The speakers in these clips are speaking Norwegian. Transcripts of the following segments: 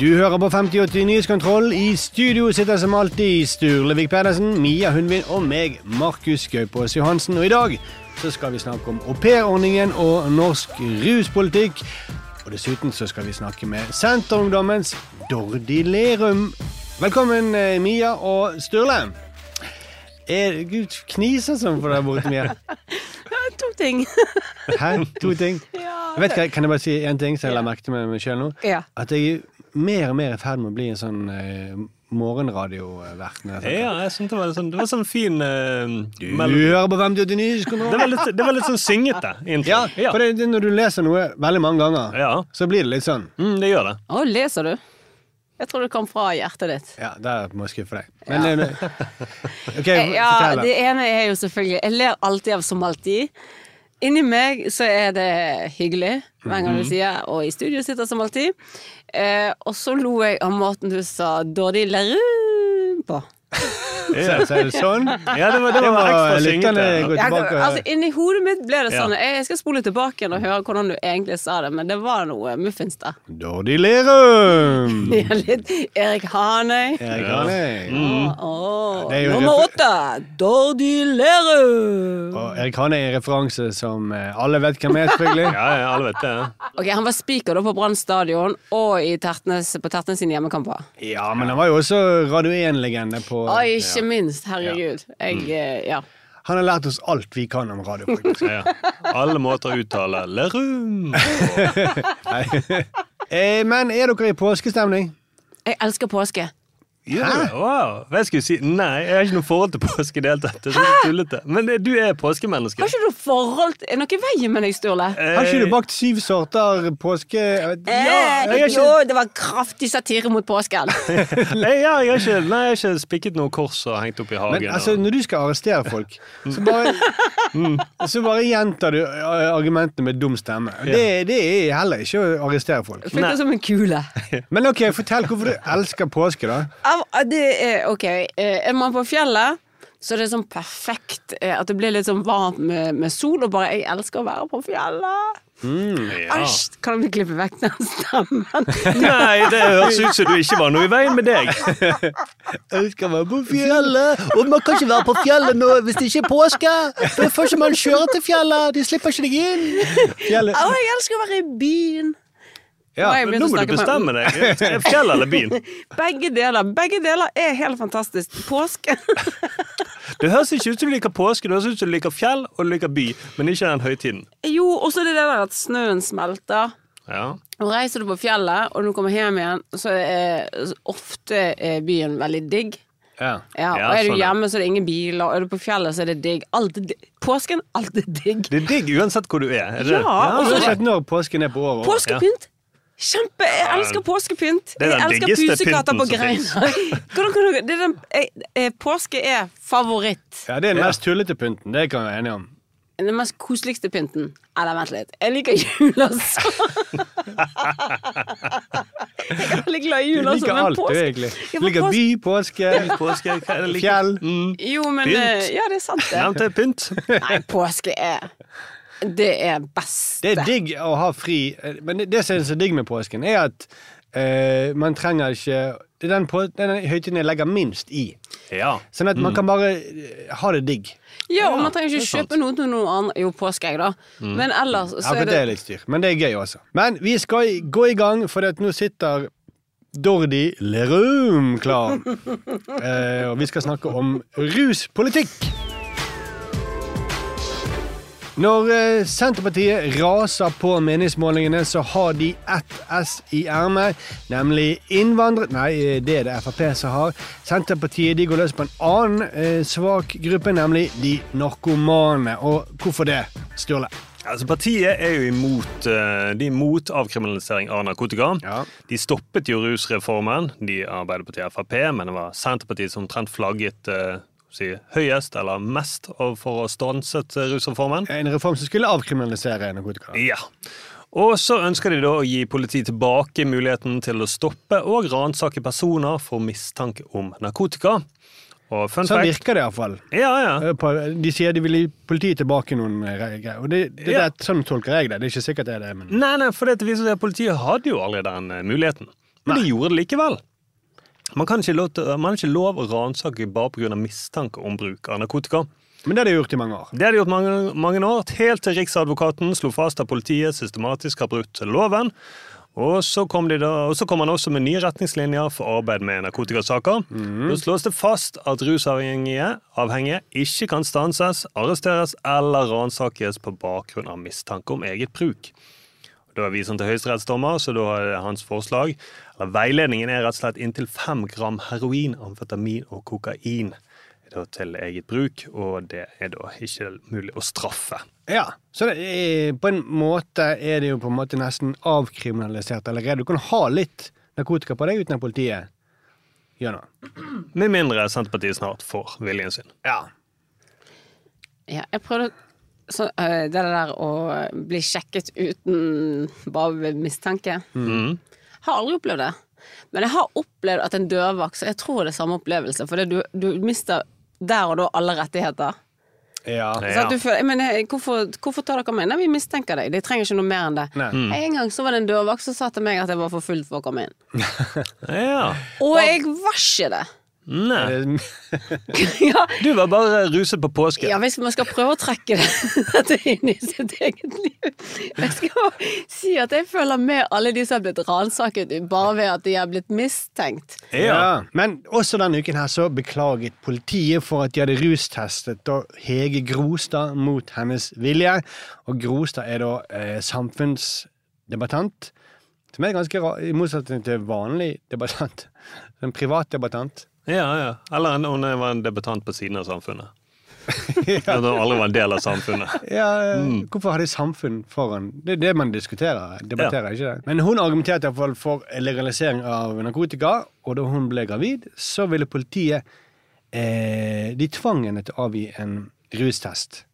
Du hører på 5080 Nyhetskontroll. I studio sitter som alltid Sturlevik Pedersen, Mia Hundvin og meg, Markus Gaupås Johansen. Og i dag så skal vi snakke om aupairordningen og norsk ruspolitikk. Og dessuten så skal vi snakke med Senterungdommens Dordi Lerum. Velkommen, eh, Mia og Sturle. Er, Gud, kniser sånn for deg borte, Mia. To ting. Hæ? To ting. Jeg vet, kan jeg bare si én ting som jeg la merke til med meg sjøl nå? Ja. At jeg mer og mer i ferd med å bli en sånn eh, morgenradiovert. Ja, jeg syntes det var, sånn, det var sånn fin uh, Du hører på 5080 Nyhetskontroll. det, var litt, det var litt sånn syngete intro. Ja, ja. for det, det, når du leser noe veldig mange ganger, Ja. så blir det litt sånn. Mm, det gjør det. Å, leser du? Jeg tror det kom fra hjertet ditt. Ja, der må jeg skuffe deg. Men eh, OK, Eh, Ja, fortell. det ene er jo selvfølgelig Jeg ler alltid av som alltid. Inni meg så er det hyggelig hver gang du Mhm. sier og i studio sitter som alltid. Eh, og så lo jeg av måten du sa 'Dordi Lerum' på. Så, så er det sånn. Ja, det var, det Det var lytterne syngete. gå tilbake. altså, inni hodet mitt ble det sånn Jeg skal spole tilbake igjen og høre hvordan du egentlig sa det, men det var noe muffins der. Dordi Lerum! Er Litt Erik Hanøy. Erik Ja. Hanøy. Åh, Det oh. nummer åtte, Dordi Lerum. Og Erik Hanøy er en referanse som eh, alle vet hvem er, selvfølgelig. Ja, ja, alle vet det. Ok, Han var speaker da på Brann stadion og i Tertnes, på Tertnes sine hjemmekamper. Ja, men han var jo også Radio 1-legende på Og ikke minst, herregud. Jeg, eh, ja. Han har lært oss alt vi kan om radio. Ja. Alle måter å uttale Lerum. Eh, Men er dere i påskestemning? Jeg elsker påske. Hæ? Wow. Hva jeg skulle si? Nei, jeg har ikke noe forhold til påske i det hele tatt. Det er så tullete. Men det, du er påskemenneske. Har ikke du forhold til Er noe i veien med deg, Sturle? Har ikke du bakt syv sorter påske... Eh, jeg er ikke- jo, det var kraftig satire mot påsken. Nei, ja, jeg har ikke, nei, jeg har ikke spikket noe kors og hengt opp i hagen. Men altså, og... når du skal arrestere folk, så bare, så bare gjentar du eh, argumentene med dum stemme. Det, det er heller ikke å arrestere folk. Fikk det som en kule. Men ok, fortell hvorfor du elsker påske, da. Av- Det er ok. eh, Er man på fjellet, så er det sånn perfekt eh, at det blir litt sånn varmt med, med sol, og bare 'jeg elsker å være på fjellet'. ja. Æsj! Kan vi klippe vekk den stemmen? Nei, det høres ut som du ikke var noe i veien med deg. Jeg skal være på fjellet, og man kan ikke være på fjellet nå hvis det ikke er påske. Da får ikke man kjøre til fjellet, de slipper ikke deg inn. Fjellet. Å, jeg elsker å være i byen! Ja, har Nå må du med- bestemme deg. Fjell eller byen? Begge deler. Begge deler er helt fantastisk. Påske. Det høres ikke ut som du liker påske, det høres ut som du liker fjell og du liker by, men ikke den høytiden. Jo, og så er det det der at snøen smelter. Ja. Og reiser du på fjellet, og når du kommer hjem igjen, så er ofte er byen veldig digg. Ja. Ja, Ja, og er du sånn, hjemme, så er det ingen biler. Og er du på fjellet, så er det digg. Alt er digg. Påsken, alt er digg. Det er digg uansett hvor du er. er? Ja, og Og så så sett når påsken er på året. Påskepynt! Kjempe! Jeg elsker påskepynt. Det er Jeg elsker pusekatter på greiner. Du- det er den, eh, påske er favoritt. Ja, Det er den mest tullete pynten. Det kan vi være enige om. Den mest koseligste pynten. Eller vent litt. Jeg liker jul, altså. jeg er veldig glad i jul, Du altså. liker Men alt, du, egentlig. Du liker by, påske, Påske, fjell. Mm. Jo, men Pynt. eh, Ja, det er sant, det. Nevnte pynt. Nei, påske er Det er best. Det er digg å ha fri, eh, men det, det som er så digg med påsken, er at uh, man trenger ikke Det er den, på, den høytiden jeg legger minst i. Ja. Sånn at man kan bare eh, ha det digg. Ja, og man trenger ikke kjøpe noe til noen andre. Jo, påskeegg, da. Men ellers så for er det er litt styr, men det er gøy også. Men vi skal gå i gang, for at nå sitter Dordi Lerum klar. eh, og vi skal snakke om ruspolitikk. Når eh, Senterpartiet raser på meningsmålingene, så har de ett S i ermet, nemlig innvandrere Nei, eh, det er det Frp som har. Senterpartiet de går løs på en annen eh, svak gruppe, nemlig de narkomane. Og hvorfor det, Sturle? Altså Partiet er jo imot, de er imot avkriminalisering av narkotika. Ja. De stoppet jo rusreformen, de Arbeiderpartiet og Frp, men det var Senterpartiet som omtrent flagget si, høyest eller mest for å stanset eh, rusreformen. En reform som skulle avkriminalisere narkotika. Ja. Og så ønsker de da å gi politiet tilbake muligheten til å stoppe og ransake personer for mistanke om narkotika. Og fun Sånn virker det iallfall. Ja, ja. De sier de vil gi politiet tilbake noen eh, greier. Og det, det, Ja. det, sånn tolker jeg det. Det er ikke sikkert det er det, men Nei, nei, for det viser seg at politiet hadde jo aldri den eh, muligheten. Men de gjorde det likevel. Man, kan ikke lov til, man har ikke lov å ransake bare pga. mistanke om bruk av narkotika. Men det har de gjort i mange år. Det har de gjort mange, mange år, helt til Riksadvokaten slo fast at politiet systematisk har brutt loven. Og så kom, de da, og så kom han også med nye retningslinjer for arbeid med narkotikasaker. Da slås det fast at rusavhengige avhengige ikke kan stanses, arresteres eller ransakes på bakgrunn av mistanke om eget bruk. Da er vi sånn til høyesterettsdommer, så da er det hans forslag eller Veiledningen er rett og slett inntil fem gram heroin, amfetamin og kokain da, til eget bruk, og det er da ikke mulig å straffe. Ja, så det er, på en måte er det jo på en måte nesten avkriminalisert allerede. Du kan ha litt narkotika på deg uten at politiet gjør noe. Med mindre Senterpartiet snart får viljen sin. Ja. Ja, jeg prøvde så, øh, det der å bli sjekket uten bare mistanke. Har aldri opplevd det. Men jeg har opplevd at en dørvakt Så jeg tror det er samme opplevelse, for du, du mister der og da alle rettigheter. ja. Så at du føler, men jeg, hvorfor, hvorfor tar dere meg inn? Nei, vi mistenker deg. De trenger ikke noe mer enn det. Mm. En gang så var det en dørvakt som sa til meg at jeg var for full for å komme inn. Ja. Og jeg var ikke det! Nei. Du var bare ruset på påske. Ja, hvis man skal prøve å trekke dette inn i sitt eget liv Jeg skal si at jeg føler med alle de som har blitt ransaket bare ved at de har blitt mistenkt. Ja. Men også denne uken her så beklaget politiet for at de hadde rustestet da Hege Grostad mot hennes vilje. Og Grostad er da eh, samfunnsdebattant, som er ganske rar, i motsetning til vanlig debattant. En privat debattant. Ja, ja. Eller om hun var en debattant på siden av samfunnet. Når hun aldri var en del av samfunnet. Ja, mm. Hvorfor har de samfunn foran? Det er det man diskuterer. debatterer, ikke det? Men hun argumenterte i hvert fall for legalisering av narkotika, og da hun ble gravid, så ville politiet eh, De tvang henne til å avgi en rustest.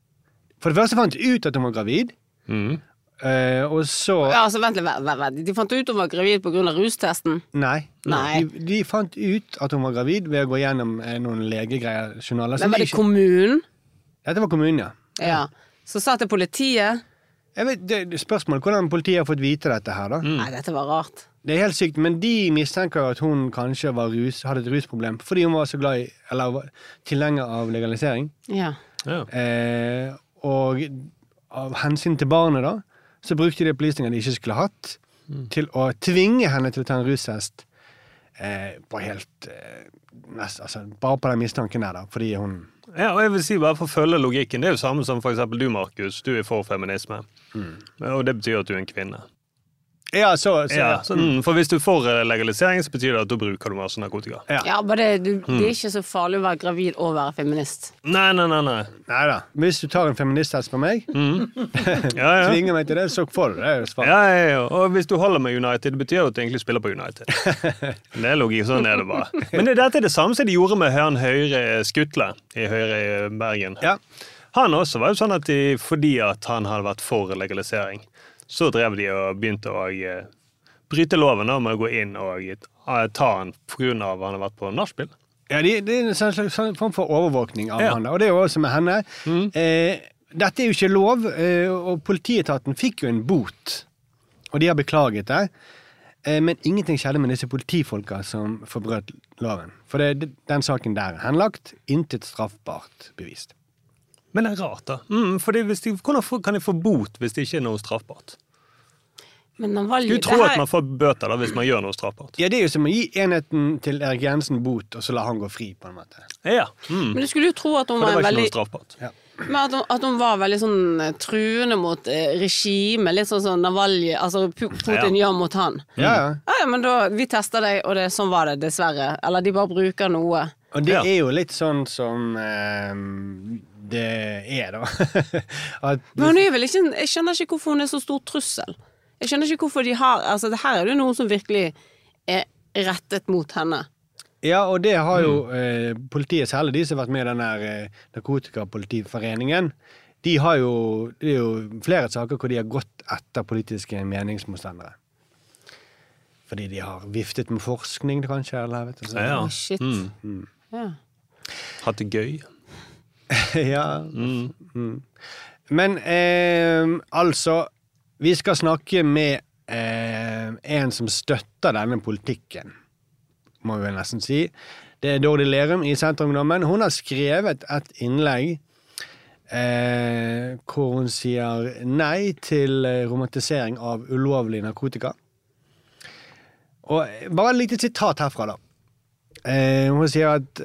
For det første fant de ut at hun var gravid, Mm. Eh, og så Ja, altså, vent litt, vent, vent. De fant ut hun var gravid pga. rustesten. Nei. Nei. De, de fant ut at hun var gravid ved å gå gjennom eh, noen legegreier, journaler. Men var det ikke- kommunen? Dette var kommunen, ja. Ja. Så sa til politiet Jeg vet, det, det Spørsmålet hvordan politiet har fått vite dette her, da. Nei, dette var rart. Det er helt sykt, men de mistenker at hun kanskje var rus, hadde et rusproblem fordi hun var så glad i, eller var tilhenger av legalisering. Ja. Ja. Eh, og av hensyn til barnet, da, så brukte de opplysninger de ikke skulle hatt, til å tvinge henne til å ta en rustest. Eh, på helt eh, nest, altså, Bare på den mistanken der, da, fordi hun Ja, og jeg vil si bare for å følge logikken. Det er jo samme som for eksempel du, Markus. Du er for feminisme. Og det betyr at du er en kvinne. Ja, så, så Ja, ja. så, mm, for hvis du får eh, legalisering, så betyr det at da bruker du masse narkotika. Ja. Ja, men det, du, det er ikke så farlig å være gravid og være feminist. Nei, nei, nei. nei. Nei da. Hvis du tar en feministhest på meg, Ja, ja. tvinger meg til det, så får du det. det. Ja, ja, ja. Og hvis du holder med United, det betyr jo at du egentlig spiller på United. Det er logikk, sånn er det bare. Men det, dette er det samme som de gjorde med han Høyre Skutle i Høyre i Bergen. Ja. Han også var jo sånn at de, fordi at han hadde vært for legalisering, så drev de og begynte å eh, bryte loven da, med å gå inn og ta han pga. at han har vært på nachspiel. Ja, det, det er en sånn slags sånn form for overvåkning av Ja. han. Og det er jo også med henne. Eh, dette er jo ikke lov, eh, og politietaten fikk jo en bot. Og de har beklaget det. Eh, men ingenting skjedde med disse politifolka som forbrøt loven. For det, det- den saken der er henlagt. Intet straffbart bevist. Men det er rart, da. Mm, fordi hvis de, hvordan kan de få bot hvis det ikke er noe straffbart? Men Navalny Du det tror her- at man får bøter da hvis man gjør noe straffbart? Ja, Det er jo som å gi enheten til Erik Jensen bot, og så la han gå fri, på en måte. Ja. Mm. Men du skulle jo tro at hun For var, var veldig straffbart. Men at hun, at hun var veldig sånn eh, truende mot eh, regimet, litt sånn som Navalny Altså Pu- Putin gjør mot han. Ja, ja. Ja, ja, men da, vi tester deg, og det, sånn var det, dessverre. Eller de bare bruker noe. Og det Ja. er jo litt sånn som eh, det er, da. At Men hun er vel ikke Jeg skjønner ikke hvorfor hun er så stor trussel. Jeg skjønner ikke hvorfor de har Altså, det her er jo noen som virkelig er rettet mot henne. Ja, og det har jo Mm. eh, politiet, særlig de som har vært med i den der eh, narkotikapolitiforeningen, de har jo Det er jo flere saker hvor de har gått etter politiske meningsmotstandere. Fordi de har viftet med forskning, kanskje, eller vet du. Ja, ja. Shit. Mm. Ja. Hatt det gøy. ja. Mm. Men eh, altså Vi skal snakke med eh, en som støtter denne politikken, må vi vel nesten si. Det er Dordi Lerum i Senterungdommen. Hun har skrevet et innlegg eh, hvor hun sier nei til eh, romantisering av ulovlig narkotika. Og eh, bare et lite sitat herfra, da. Eh, hun sier at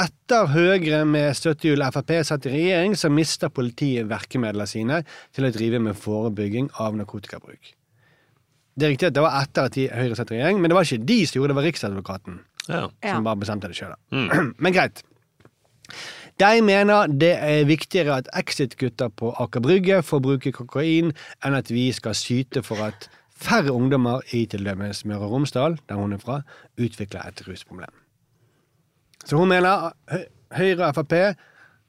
etter Høyre med støttehjul Frp satt i regjering, så mister politiet verkemidlene sine til å drive med forebygging av narkotikabruk. Det er riktig at det var etter at de- Høyre satt i regjering, men det var ikke de som gjorde det, det var Riksadvokaten Ja. Som bare bestemte det sjøl. Men greit. De mener det er viktigere at Exit-gutter på Aker Brygge får bruke kokain, enn at vi skal syte for at færre ungdommer i til dømes Møre og Romsdal, der hun er fra, utvikler et rusproblem. Så hun mener Hø- Høyre og Frp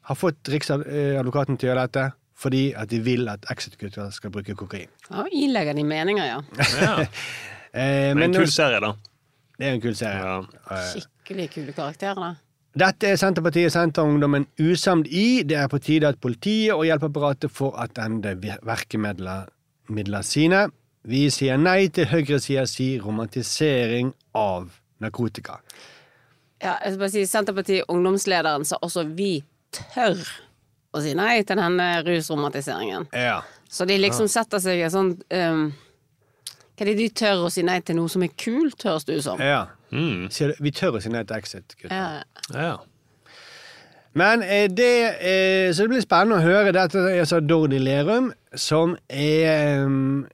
har fått Riksadvokaten til å gjøre dette fordi at de vil at Exit-gutter skal bruke kokain. Ja, ilegger de meninger, ja. ja. Eh, Men en kul serie, da. det er en kul serie. Ja. Eh, Skikkelig kule karakterer, da. Dette er Senterpartiet Senterungdommen usamd i. Det er på tide at politiet og hjelpeapparatet får attende verkemidler sine. Vi sier nei til høyresidas si romantisering av narkotika. Ja, jeg skal bare si Senterpartiet ungdomslederen sa også vi tør å si nei til denne rusromantiseringen. Ja. Så de liksom setter seg i et sånt um, Hva er det de tør å si nei til noe som er kult, høres det ut som. ja. Mm. Sier du, vi tør å si nei til Exit. gutter. Ja. Ja. Men eh, det eh, Så det blir spennende å høre. Dette er altså Dordi Lerum, som er um,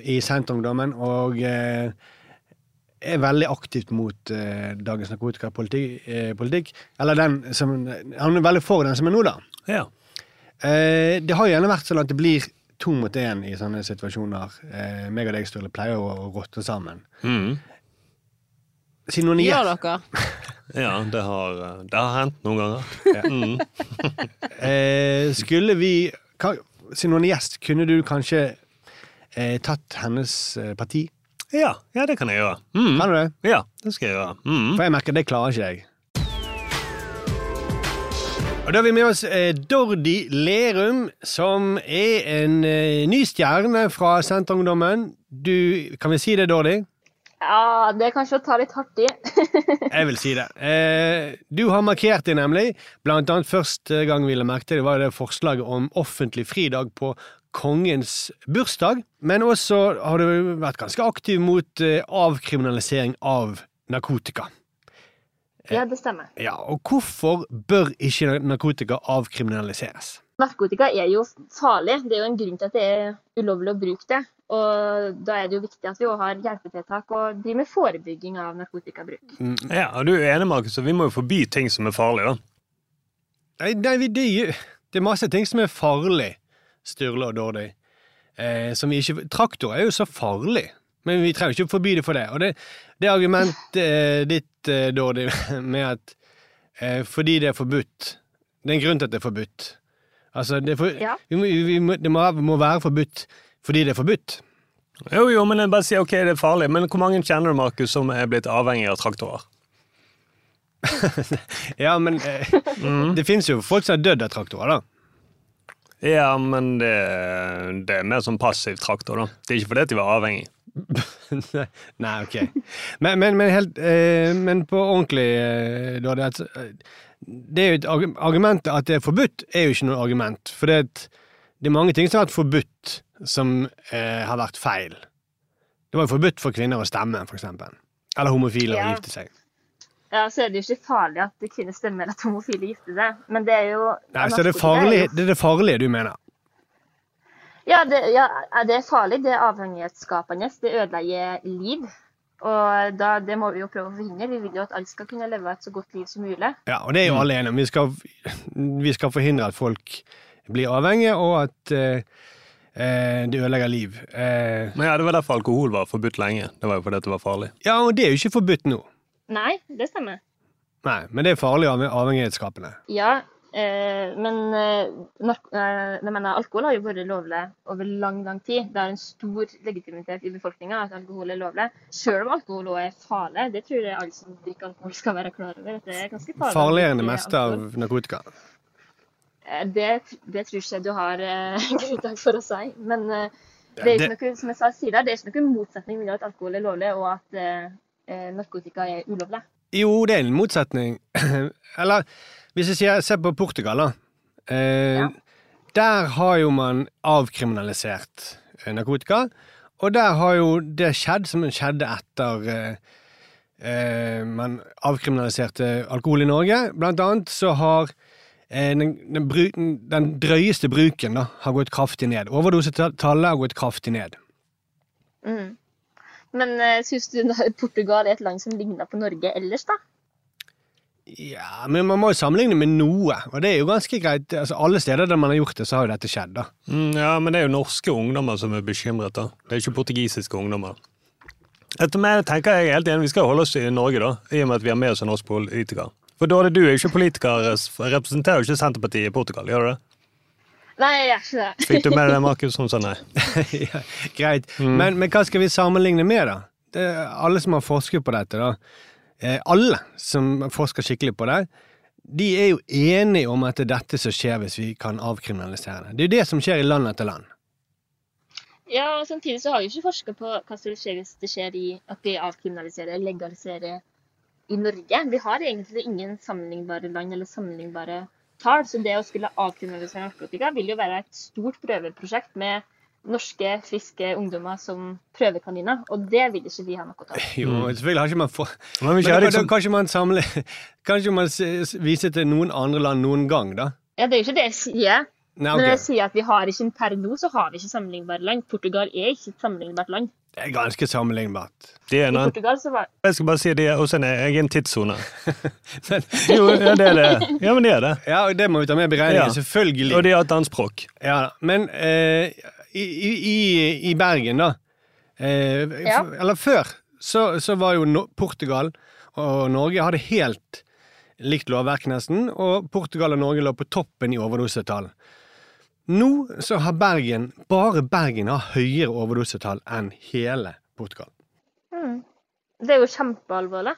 i Senterungdommen og eh, er veldig aktivt mot eh, dagens narkotikapolitikk. Eh. Eller den som Han er veldig for den som er nå, da. ja. Eh, det har jo gjerne vært sånn at det blir to mot én i sånne situasjoner. Eh, meg og deg, Sturle, pleier å, å rotte sammen. Mm. Siden er Gjør dere? ja det, har, eh, det har hendt noen ganger. Mm. eh, skulle vi kan, Siden hun er gjest, kunne du kanskje eh, tatt hennes eh, parti? Ja, ja, det kan jeg gjøre. Mm. Kan du det? Ja, det skal jeg gjøre. Mm. For jeg merker det klarer ikke jeg. Og Da har vi med oss eh, Dordi Lerum, som er en eh, ny stjerne fra Senterungdommen. Du, kan vi si det, Dordi? Ja, det er kanskje å ta litt hardt i. Jeg vil si det. Eh, du har markert det, nemlig. Blant annet første gang vi la merke til det, var det forslaget om offentlig fridag på kongens bursdag. Men også har du vært ganske aktiv mot eh, avkriminalisering av narkotika. Ja, det stemmer. Ja, og hvorfor bør ikke narkotika avkriminaliseres? narkotika er jo farlig. Det er jo en grunn til at det er ulovlig å bruke det. Og da er det jo viktig at vi også har hjelpetiltak og driver med forebygging av narkotikabruk. Ja, og Du er enig, Markus, og vi må jo forby ting som er farlige, da. Nei, nei det, det er masse ting som er farlig, Sturle og Dordi. Eh, som vi ikke Traktor er jo så farlig, men vi trenger ikke å forby det for det. Og det, det argumentet eh, ditt, eh, Dordi, med at eh, fordi det er forbudt Det er en grunn til at det er forbudt. Altså, det, er for, Ja. vi må, vi det må, må være forbudt fordi det er forbudt. Jo, jo, men jeg bare sier ok, det er farlig. Men hvor mange kjenner du, Markus, som er blitt avhengig av traktorer? Ja, men eh, det fins jo folk som har dødd av traktorer, da. Ja, men det, det er mer som passiv traktor, da. Det er ikke fordi de var avhengig. Nei, ok. Men, men, men, helt, eh, men på ordentlig, eh, da, det, eh, det er jo et argument at det er forbudt, er jo ikke noe argument. For det, er et- det er mange ting som har vært forbudt, som eh, har vært feil. Det var jo forbudt for kvinner å stemme, for eksempel. Eller homofile Ja. å gifte seg. Ja, så er det jo ikke farlig at kvinner stemmer at homofile gifter seg, men det er jo Nei, så det er, farlig, det er det farlige du mener? Ja, det, ja, det er farlig. Det er avhengighetsskapende. Det ødelegger liv. Og da, det må vi jo prøve å forhindre. Vi vil jo at alle skal kunne leve et så godt liv som mulig. Ja, og det er jo alle enige om. Vi skal, vi skal forhindre at folk blir avhengige, og at eh, eh, det ødelegger liv. Eh, Men ja, Det var derfor alkohol var forbudt lenge. Det var jo fordi det var farlig. ja, og det er jo ikke forbudt nå. Nei, det stemmer. Nei, men det er farlig og avhengighetsskapende. Ja, eh, men eh, eh, mener, alkohol har jo vært lovlig over lang, lang tid. Det er en stor legitimitet i befolkninga at alkohol er lovlig. Selv om alkohol også er farlig. Det tror jeg alle som drikker alkohol skal være klar over. det er ganske farlig. Farligere enn det meste av narkotika. Eh, Det, det tror ikke jeg du har eh, grunnlag for å si. Men eh, det er ikke noe, som jeg sa tidligere, det er ikke noen motsetning mellom at alkohol er lovlig og at narkotika er ulovlig. Jo, det er en motsetning. Eller hvis jeg sier, ser på Portugal, da. Eh, Ja. Der har jo man avkriminalisert eh, narkotika. Og der har jo det skjedd som skjedde etter eh, eh, man avkriminaliserte alkohol i Norge. Blant annet så har eh, den, den, den drøyeste bruken da, har gått kraftig ned. Overdosetallet har gått kraftig ned. Mm. Men uh, syns du Portugal er et land som ligner på Norge ellers, da? Ja, men man må jo sammenligne med noe, og det er jo ganske greit. Altså, alle steder der man har gjort det, så har jo dette skjedd, da. Mm, ja, men det er jo norske ungdommer som er bekymret. da. Det er ikke portugisiske ungdommer. Etter meg tenker jeg helt igjen, Vi skal jo holde oss i Norge, da, i og med at vi har med oss en norsk politiker. For det du er ikke politiker, representerer jo ikke Senterpartiet i Portugal, gjør du det? Nei, jeg gjør ikke det. Fikk du med deg Markus, som sa nei? ja, greit. Men, men hva skal vi sammenligne med, da? Det er alle som har forsket på dette, da. Eh, alle som forsker skikkelig på det, de er jo enige om at det er dette som skjer hvis vi kan avkriminalisere det. Det er jo det som skjer i land etter land. Ja, og Samtidig så har vi ikke forska på hva som skjer hvis det skjer i at vi avkriminaliserer, legaliserer i Norge. Vi har egentlig ingen sammenlignbare land eller sammenlignbare tall. Så det å skulle avkriminalisere narkotika vil jo være et stort prøveprosjekt med norske, friske ungdommer som prøvekaniner. Og det vil ikke vi ha noe av. Jo, selvfølgelig har ikke man for... Men Men liksom, kan ikke man samler Kanskje man viser vise til noen andre land noen gang, da? Ja, Det er jo ikke det jeg sier. Nei, når jeg sier at vi har ikke per nå så har vi ikke sammenlignbare land. Portugal er ikke et sammenlignbart land. Det er ganske sammenlignbart. det er I en annen. Portugal så var Jeg skal bare si det og så er også en egen tidssone. Jo, ja, det er det. Ja, men det er det. Ja, og det må vi ta med i beregningen. Ja. Selvfølgelig. Og de har et annet språk. Ja, da. men eh, i, i, i Bergen, da eh, Ja. f- Eller før, så, så var jo no Portugal og Norge hadde helt likt lovverk, nesten. Og Portugal og Norge lå på toppen i overdosetall. Nå så har Bergen, bare Bergen, har høyere overdosetall enn hele Portugal. Det er jo kjempealvorlig.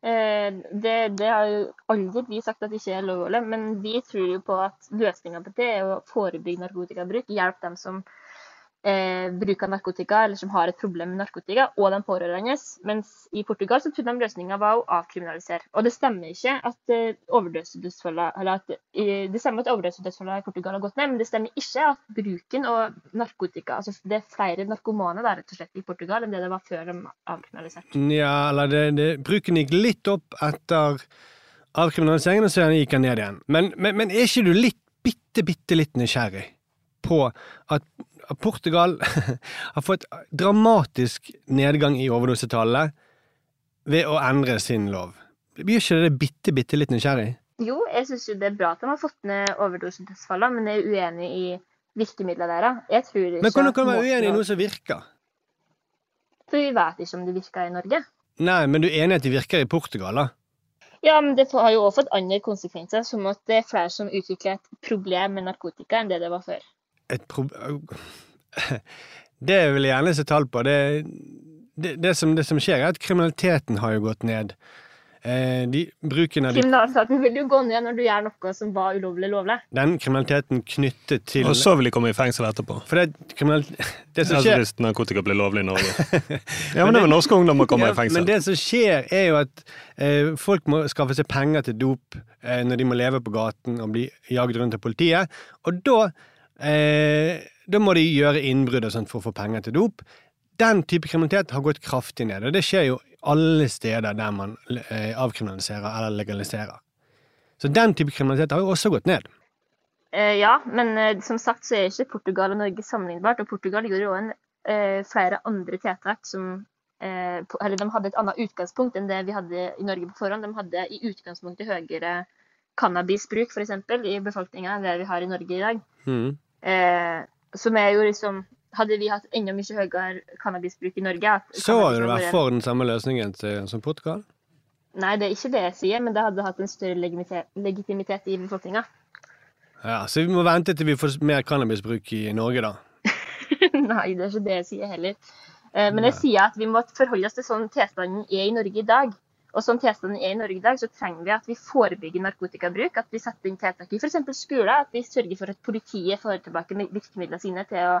Eh, det, det har jo aldri vi sagt at det ikke er lovlig, men vi tror jo på at løsninga på det er å forebygge narkotikabruk. Hjelpe dem som eh, bruker narkotika, eller som har et problem med narkotika, og den pårørende. Mens i Portugal så trodde de løsninga var å avkriminalisere. Og det stemmer ikke at eh, eller Det stemmer at overdøsedødsfallene i Portugal har gått ned, men det stemmer ikke at bruken av narkotika altså Det er flere narkomane der, rett og slett i Portugal enn det det var før de avkriminaliserte. Ja, eller det, det, bruken gikk litt opp etter avkriminaliseringen, og så gikk den ned igjen. Men, men, men er ikke du litt bitte, bitte litt nysgjerrig på at Portugal har fått dramatisk nedgang i overdosetallene ved å endre sin lov. Blir ikke det bitte, bitte litt nysgjerrig? Jo, jeg syns jo det er bra at de har fått ned overdosedødsfallene, men jeg er uenig i virkemidlene deres. Jeg tror ikke Men hvordan kan du være uenig i noe som virker? For vi vet ikke om det virker i Norge. Nei, men du er enig i at det virker i Portugal, da? Ja, men det har jo også fått andre konsekvenser, som at det er flere som utvikler et problem med narkotika enn det det var før. Et problem Det vil jeg gjerne se tall på. Det, det, det, som, det som skjer, er at kriminaliteten har jo gått ned. Eh, de, bruken av de, Kriminaliteten vil jo gå ned når du gjør noe som var ulovlig lovlig. den kriminaliteten knyttet til Og så vil de komme i fengsel etterpå. For det, det som Altså skjer hvis narkotika blir lovlig i Norge. Ja, men det var norske ungdommer kommer Ja, i fengsel. Men det som skjer, er jo at eh, folk må skaffe seg penger til dop eh, når de må leve på gaten og bli jaget rundt av politiet. Og da, eh, da må de gjøre innbrudd og sånt for å få penger til dop. Den type kriminalitet har gått kraftig ned, og det skjer jo alle steder der man eh, avkriminaliserer eller legaliserer. Så den type kriminalitet har jo også gått ned. Eh, ja, men eh, som sagt så er ikke Portugal og Norge sammenlignbart. Og Portugal gjorde jo en, eh, flere andre tiltak som eh, Eller de hadde et annet utgangspunkt enn det vi hadde i Norge på forhånd. De hadde i utgangspunktet høyere cannabisbruk eksempel, i befolkninga enn det vi har i Norge i dag. Mm. Eh, som er jo liksom Hadde vi hatt enda mye høyere cannabisbruk i Norge Så hadde du vært vært- for den samme løsningen til, som Portugal? Nei, det er ikke det jeg sier, men det hadde hatt en større legitimitet, legitimitet i befolkninga. Ja, Så vi må vente til vi får mer cannabisbruk i Norge, da. Nei, det er ikke det jeg sier heller. Eh, Men jeg sier at vi må forholde oss til sånn tilstanden er i Norge i dag. Og sånn tilstanden er i Norge i dag, så trenger vi at vi forebygger narkotikabruk. At vi setter inn tiltak i f.eks. skoler. At vi sørger for at politiet får tilbake virkemidlene sine til å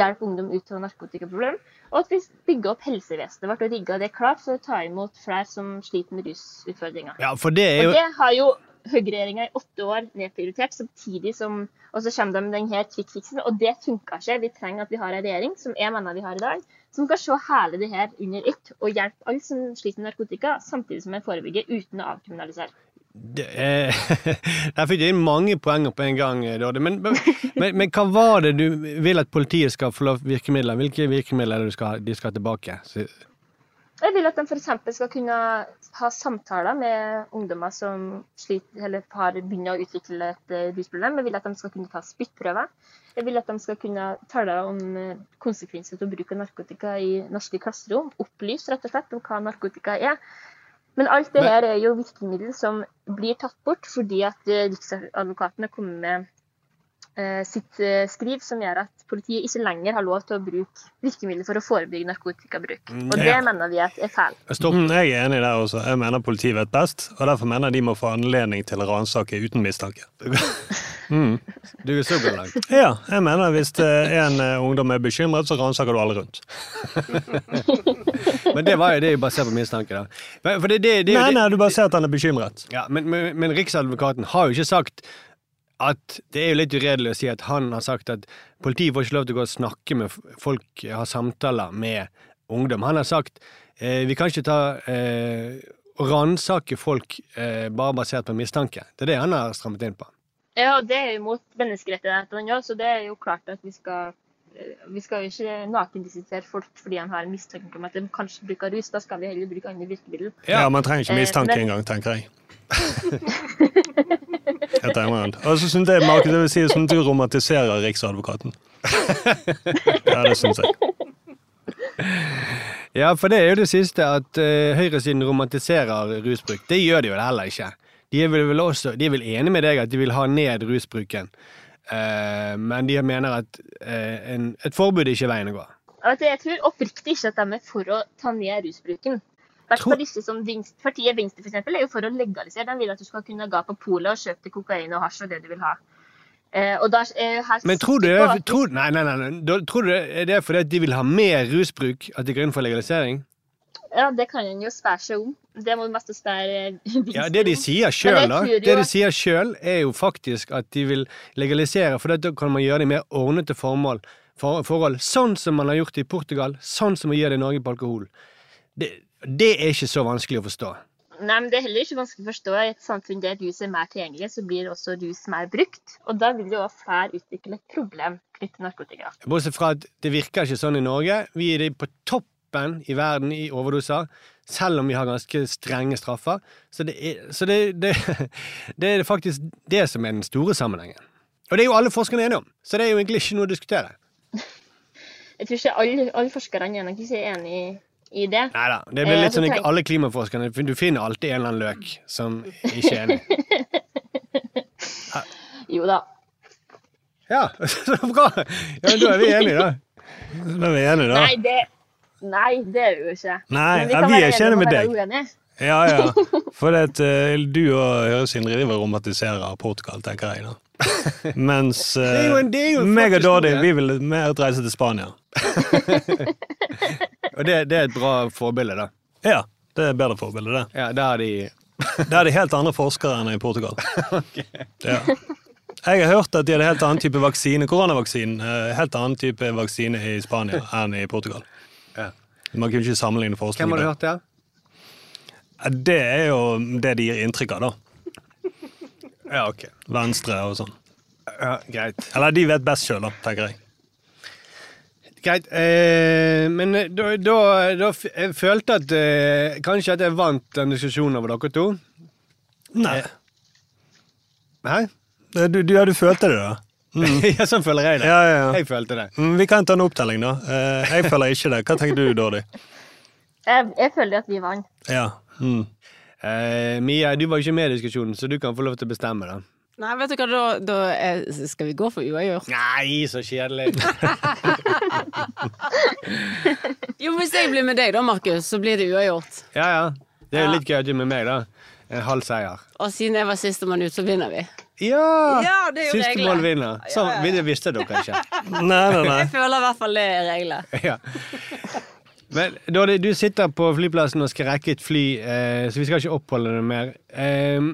hjelpe ungdom ut av narkotikaproblem. Og at vi bygger opp helsevesenet vårt og rigger det klart for å ta imot flere som sliter med rusutfordringer. Ja, for det er Og det har jo høyreregjeringa i åtte år nedprioritert, samtidig som Og så kommer de med denne kvikkfiksen, og det funka ikke. Vi trenger at vi har en regjering, som jeg mener vi har i dag, som kan se hele det her under ett og hjelpe alle som sliter med narkotika, samtidig som en forebygger uten å avkriminalisere. det er, Der fikk inn mange poenger på en gang, Dodde. Men, men, men, men hva var det du vil at politiet skal få lov virkemidler? Hvilke virkemidler er det du skal, de skal tilbake? Jeg vil at de f.eks. skal kunne ha samtaler med ungdommer som sliter, eller har begynt å utvikle et eh, rusproblem. Jeg vil at de skal kunne ta spyttprøver. Jeg vil at de skal kunne tale om eh, konsekvenser av bruk av narkotika i norske klasserom. Opplyse rett og slett om hva narkotika er. Men alt det her er jo virkemidler som blir tatt bort fordi at eh, Riksadvokaten har kommet med sitt eh, skriv som gjør at politiet ikke lenger har lov til å bruke virkemidler for å forebygge narkotikabruk. Og det Ja. mener vi at er feil. stopp. Mm, jeg er enig der også. Jeg mener politiet vet best, og derfor mener de må få anledning til å ransake uten mistanke. Du er så langt. Ja, jeg mener hvis er en eh, ungdom er bekymret, så ransaker du alle rundt. Men det var jo det er basert på mistanke, da. For det, det, det, Nei, det- nei, du bare ser at han er bekymret. Ja, men, men, men Riksadvokaten har jo ikke sagt at Det er jo litt uredelig å si at han har sagt at politiet får ikke lov til å gå og snakke med folk, ha samtaler med ungdom. Han har sagt eh, vi kan ikke ta eh, ransake folk eh, bare basert på mistanke. Det er det han har strammet inn på. Ja, og det er jo mot menneskerettighetene òg, så det er jo klart at vi skal vi skal jo ikke nakendisitere folk fordi han har en mistanke om at de kanskje bruker rus. Da skal vi heller bruke andre virkemidler. Ja, Man trenger ikke Eh, mistanke men- engang, tenker jeg. Helt enig. Og så syns jeg Markus, det vil si som du romantiserer Riksadvokaten. Ja, det syns jeg. Ja, for det er jo det siste at uh, høyresiden romantiserer rusbruk. Det gjør de jo heller ikke. De er vel, vel også, de er vel enige med deg at de vil ha ned rusbruken, Eh, men de mener at eh, en, et forbud er ikke veien å gå. Altså, jeg tror oppriktig ikke at de er for å ta ned rusbruken. Tror- Venstre, Partiet Venstre for eksempel, er jo for å legalisere. De vil at du skal kunne gå på polet og kjøpe kokain og hasj og det du vil ha. Eh, da er Men tror du, det, tror, nei, nei, nei. Tror du det er fordi de vil ha mer rusbruk at de går inn for legalisering? Ja, det kan en jo spørre seg om. Det må mest spørre Venstre Ja, Det de sier sjøl, da, det de sier selv er jo faktisk at de vil legalisere, for da kan man gjøre det i mer ordnede formål, for, forhold. Sånn som man har gjort det i Portugal, sånn som man gjør det i Norge på alkohol. Det, det er ikke så vanskelig å forstå. Nei, men Det er heller ikke vanskelig å forstå. I et samfunn der rus er mer tilgjengelig, så blir også rus mer brukt. Og da vil jo også flere utvikle et problem knyttet til narkotika. Bortsett fra at det virker ikke sånn i Norge. Vi er på toppen i verden i overdoser, selv om vi har ganske strenge straffer. Så det er, så det, det, det er faktisk det som er den store sammenhengen. Og det er jo alle forskerne enige om, så det er jo egentlig ikke noe å diskutere. Jeg tror ikke alle, alle forskerne er nok ikke enig i, i det. Nei da. Det blir Eh, litt så sånn tenk- alle klimaforskerne Du finner alltid en eller annen løk som ikke er enig. Jo da. Ja, så bra! Ja, men Da er vi enige, da. Da er vi enige, da. Nei, det, nei, det er vi jo ikke. Nei, Men ja, vi er ikke enige med deg. Ja, ja. For det, at, uh, du og Sindre driver og romantiserer Portugal, tenker jeg. da. Mens er jo en- det er jo eh, meg og Dodi vi vil mer reise til Spania. Og det, det er et bra forbilde, da. Ja, det er et bedre forbilde, det. Ja, Der er de Der er de helt andre forskere enn i Portugal. Ja. Jeg har hørt at de hadde helt annen type vaksine, koronavaksine, eh, helt annen type vaksine i Spania enn i Portugal. Man kunne ikke sammenligne Hvem har du hørt det? Det er jo det de gir inntrykk av, da. Ja, ok. Venstre og sånn. Ja, greit. Eller de vet best sjøl, tenker jeg. Greit. Eh, men da, da, da Jeg følte at eh, kanskje at jeg vant den diskusjonen over dere to. Nei. Hæ? Du, du, ja, du følte det, da? ja, sånn føler jeg det. Ja, ja, ja. Jeg følte det. Mm, Vi kan ta en opptelling, da. Eh, Jeg føler ikke det. Hva tenker du, Dordi? Jeg, jeg føler at vi vant. Ja. Mm. Eh, Mia, du var ikke med i diskusjonen, så du kan få lov til å bestemme. da Nei, vet du hva, da, da er, skal vi gå for uavgjort. Nei, så kjedelig. Jo, hvis jeg blir med deg da, Markus, så blir det uavgjort. Ja, ja. Det er jo Ja. litt gøy at du er med meg, da. En halv seier. Og siden jeg var sistemann ut, så vinner vi. Ja! Ja, det er jo Siste regler. mål vinner. Så, Det visste dere ikke. Nei, nei, nei. Jeg føler i hvert fall det er regler. ja. Men Dordi, du sitter på flyplassen og skal rekke et fly, eh, så vi skal ikke oppholde deg mer. Eh,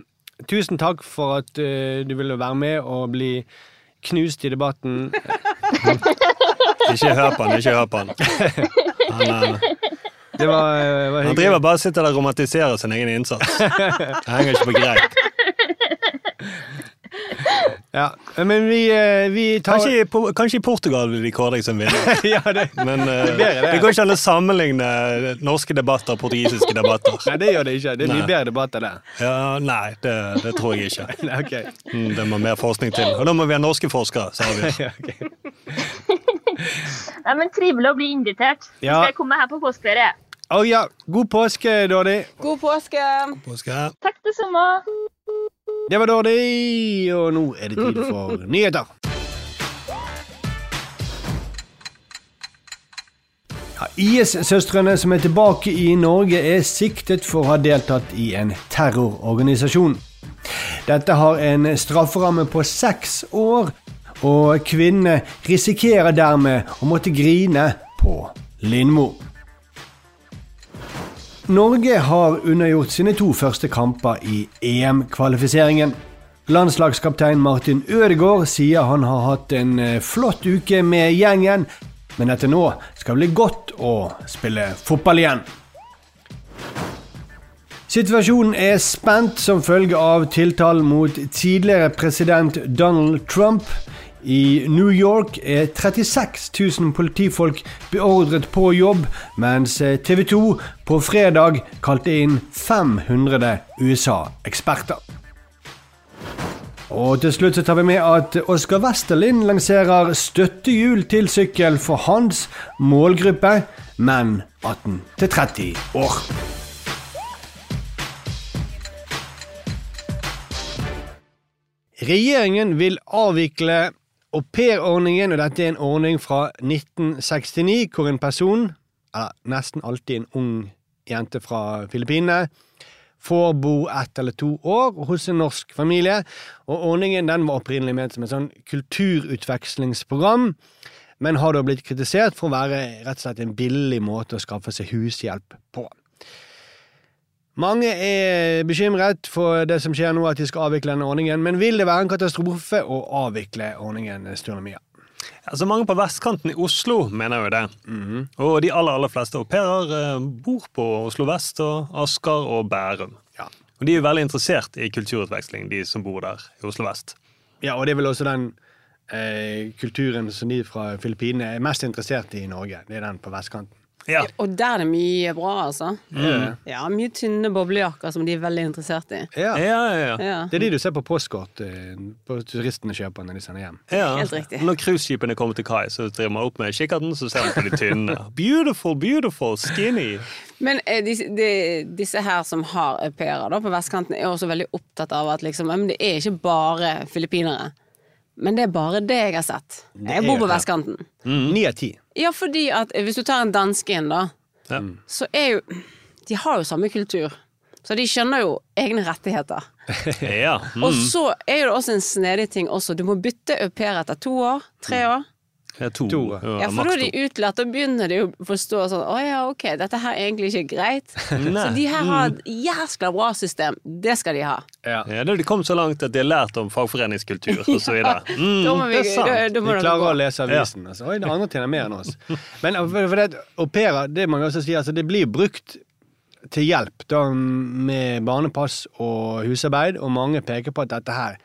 tusen takk for at eh, du ville være med og bli knust i debatten. Ikke hør på han, ikke hør på han. Han, eh, Det var, eh, var han driver bare og sitter der og romantiserer sin egen innsats. Det henger ikke på greip. Ja, men vi, eh, vi tar Kanskje, i kanskje i Portugal vil de kåre deg som vinner. ja, det, Men eh, bedre, det. det går ikke an å sammenligne norske debatter og portugisiske debatter. Nei, det gjør det ikke. Det er mye bedre debatter der. Ja, nei, det, det tror jeg ikke. Nei, ok. Mm, Det må mer forskning til. Og da må vi ha norske forskere. sa vi. Ja. Nei, men Trivelig å bli invitert. Ja. skal jeg komme her på påskeferie. Å ja, god påske, Dodi. God påske! Påske. Takk det samme. Det var dårlig, og nå er det tid for nyheter. Ja, IS-søstrene som er tilbake i Norge, er siktet for å ha deltatt i en terrororganisasjon. Dette har en strafferamme på seks år, og kvinnene risikerer dermed å måtte grine på Lindmo. Norge har undergjort sine to første kamper i EM-kvalifiseringen. Landslagskaptein Martin Ødegaard sier han har hatt en eh, flott uke med gjengen, men etter nå skal det bli godt å spille fotball igjen. Situasjonen er spent som følge av tiltalen mot tidligere president Donald Trump. I New York er 36 000 politifolk beordret på jobb, mens TV 2 på fredag kalte inn 500 USA-eksperter. Og til slutt så tar vi med at Oskar Westerlind lanserer støttehjul til sykkel for hans målgruppe, menn 18 30 år. Regjeringen vil avvikle aupairordningen, og dette er en ordning fra 1969, hvor en person, eller nesten alltid en ung jente fra Filippinene, får bo ett eller to år hos en norsk familie. Og ordningen den var opprinnelig ment som et sånn kulturutvekslingsprogram, men har da blitt kritisert for å være rett og slett en billig måte å skaffe seg hushjelp på. Mange er bekymret for det som skjer nå, at de skal avvikle denne ordningen, men vil det være en katastrofe å avvikle ordningen, Sturle Mia? Altså Mange på vestkanten i Oslo mener jo det. Og de aller aller fleste au pairer eh, bor på Oslo vest og Asker og Bærum. Ja. Og de er jo veldig interessert i kulturutveksling, de som bor der i Oslo vest. Ja, og det er vel også den eh, kulturen som de fra Filippinene er mest interessert i i Norge. Det er den på vestkanten. Ja, Og der er det mye bra, altså. Mm. Ja, mye tynne boblejakker som de er veldig interessert i. Ja. ja, ja. ja. Ja. Det er de du ser på postkort eh, på turistene kjøper når de sender hjem. ja. Helt riktig. Når cruiseskipene kommer til kai, så driver man opp med kikkerten, så ser man på de tynne. Beautiful, beautiful, skinny. Men eh, disse, de, disse her som har au pairer på vestkanten, er også veldig opptatt av at liksom, men det er ikke bare filippinere. Men det er bare det jeg har sett. Jeg bor på vestkanten. Ni av ti. Ja, fordi at eh, hvis du tar en danske inn, da, Ja. så er jo De har jo samme kultur. Så de skjønner jo egne rettigheter. Ja. Og Mm. så er det også en snedig ting også. Du må bytte au pair etter to år. Tre år. Ja, to. To. Ja, for da er de utlært, og begynner de å forstå sånn Å ja, ok, dette her er egentlig ikke greit. Så de her har et jæskla bra system. Det skal de ha. Ja. Ja, da har de kommet så langt at de har lært om fagforeningskultur og så videre. Mm, Da må vi, det er sant. da, da må De klarer gå. å lese avisen. Altså. Oi, det andre tjener mer enn oss. Men uh, for, for det, au pairer, det jeg også si, altså, det blir brukt til hjelp da, med barnepass og husarbeid, og mange peker på at dette her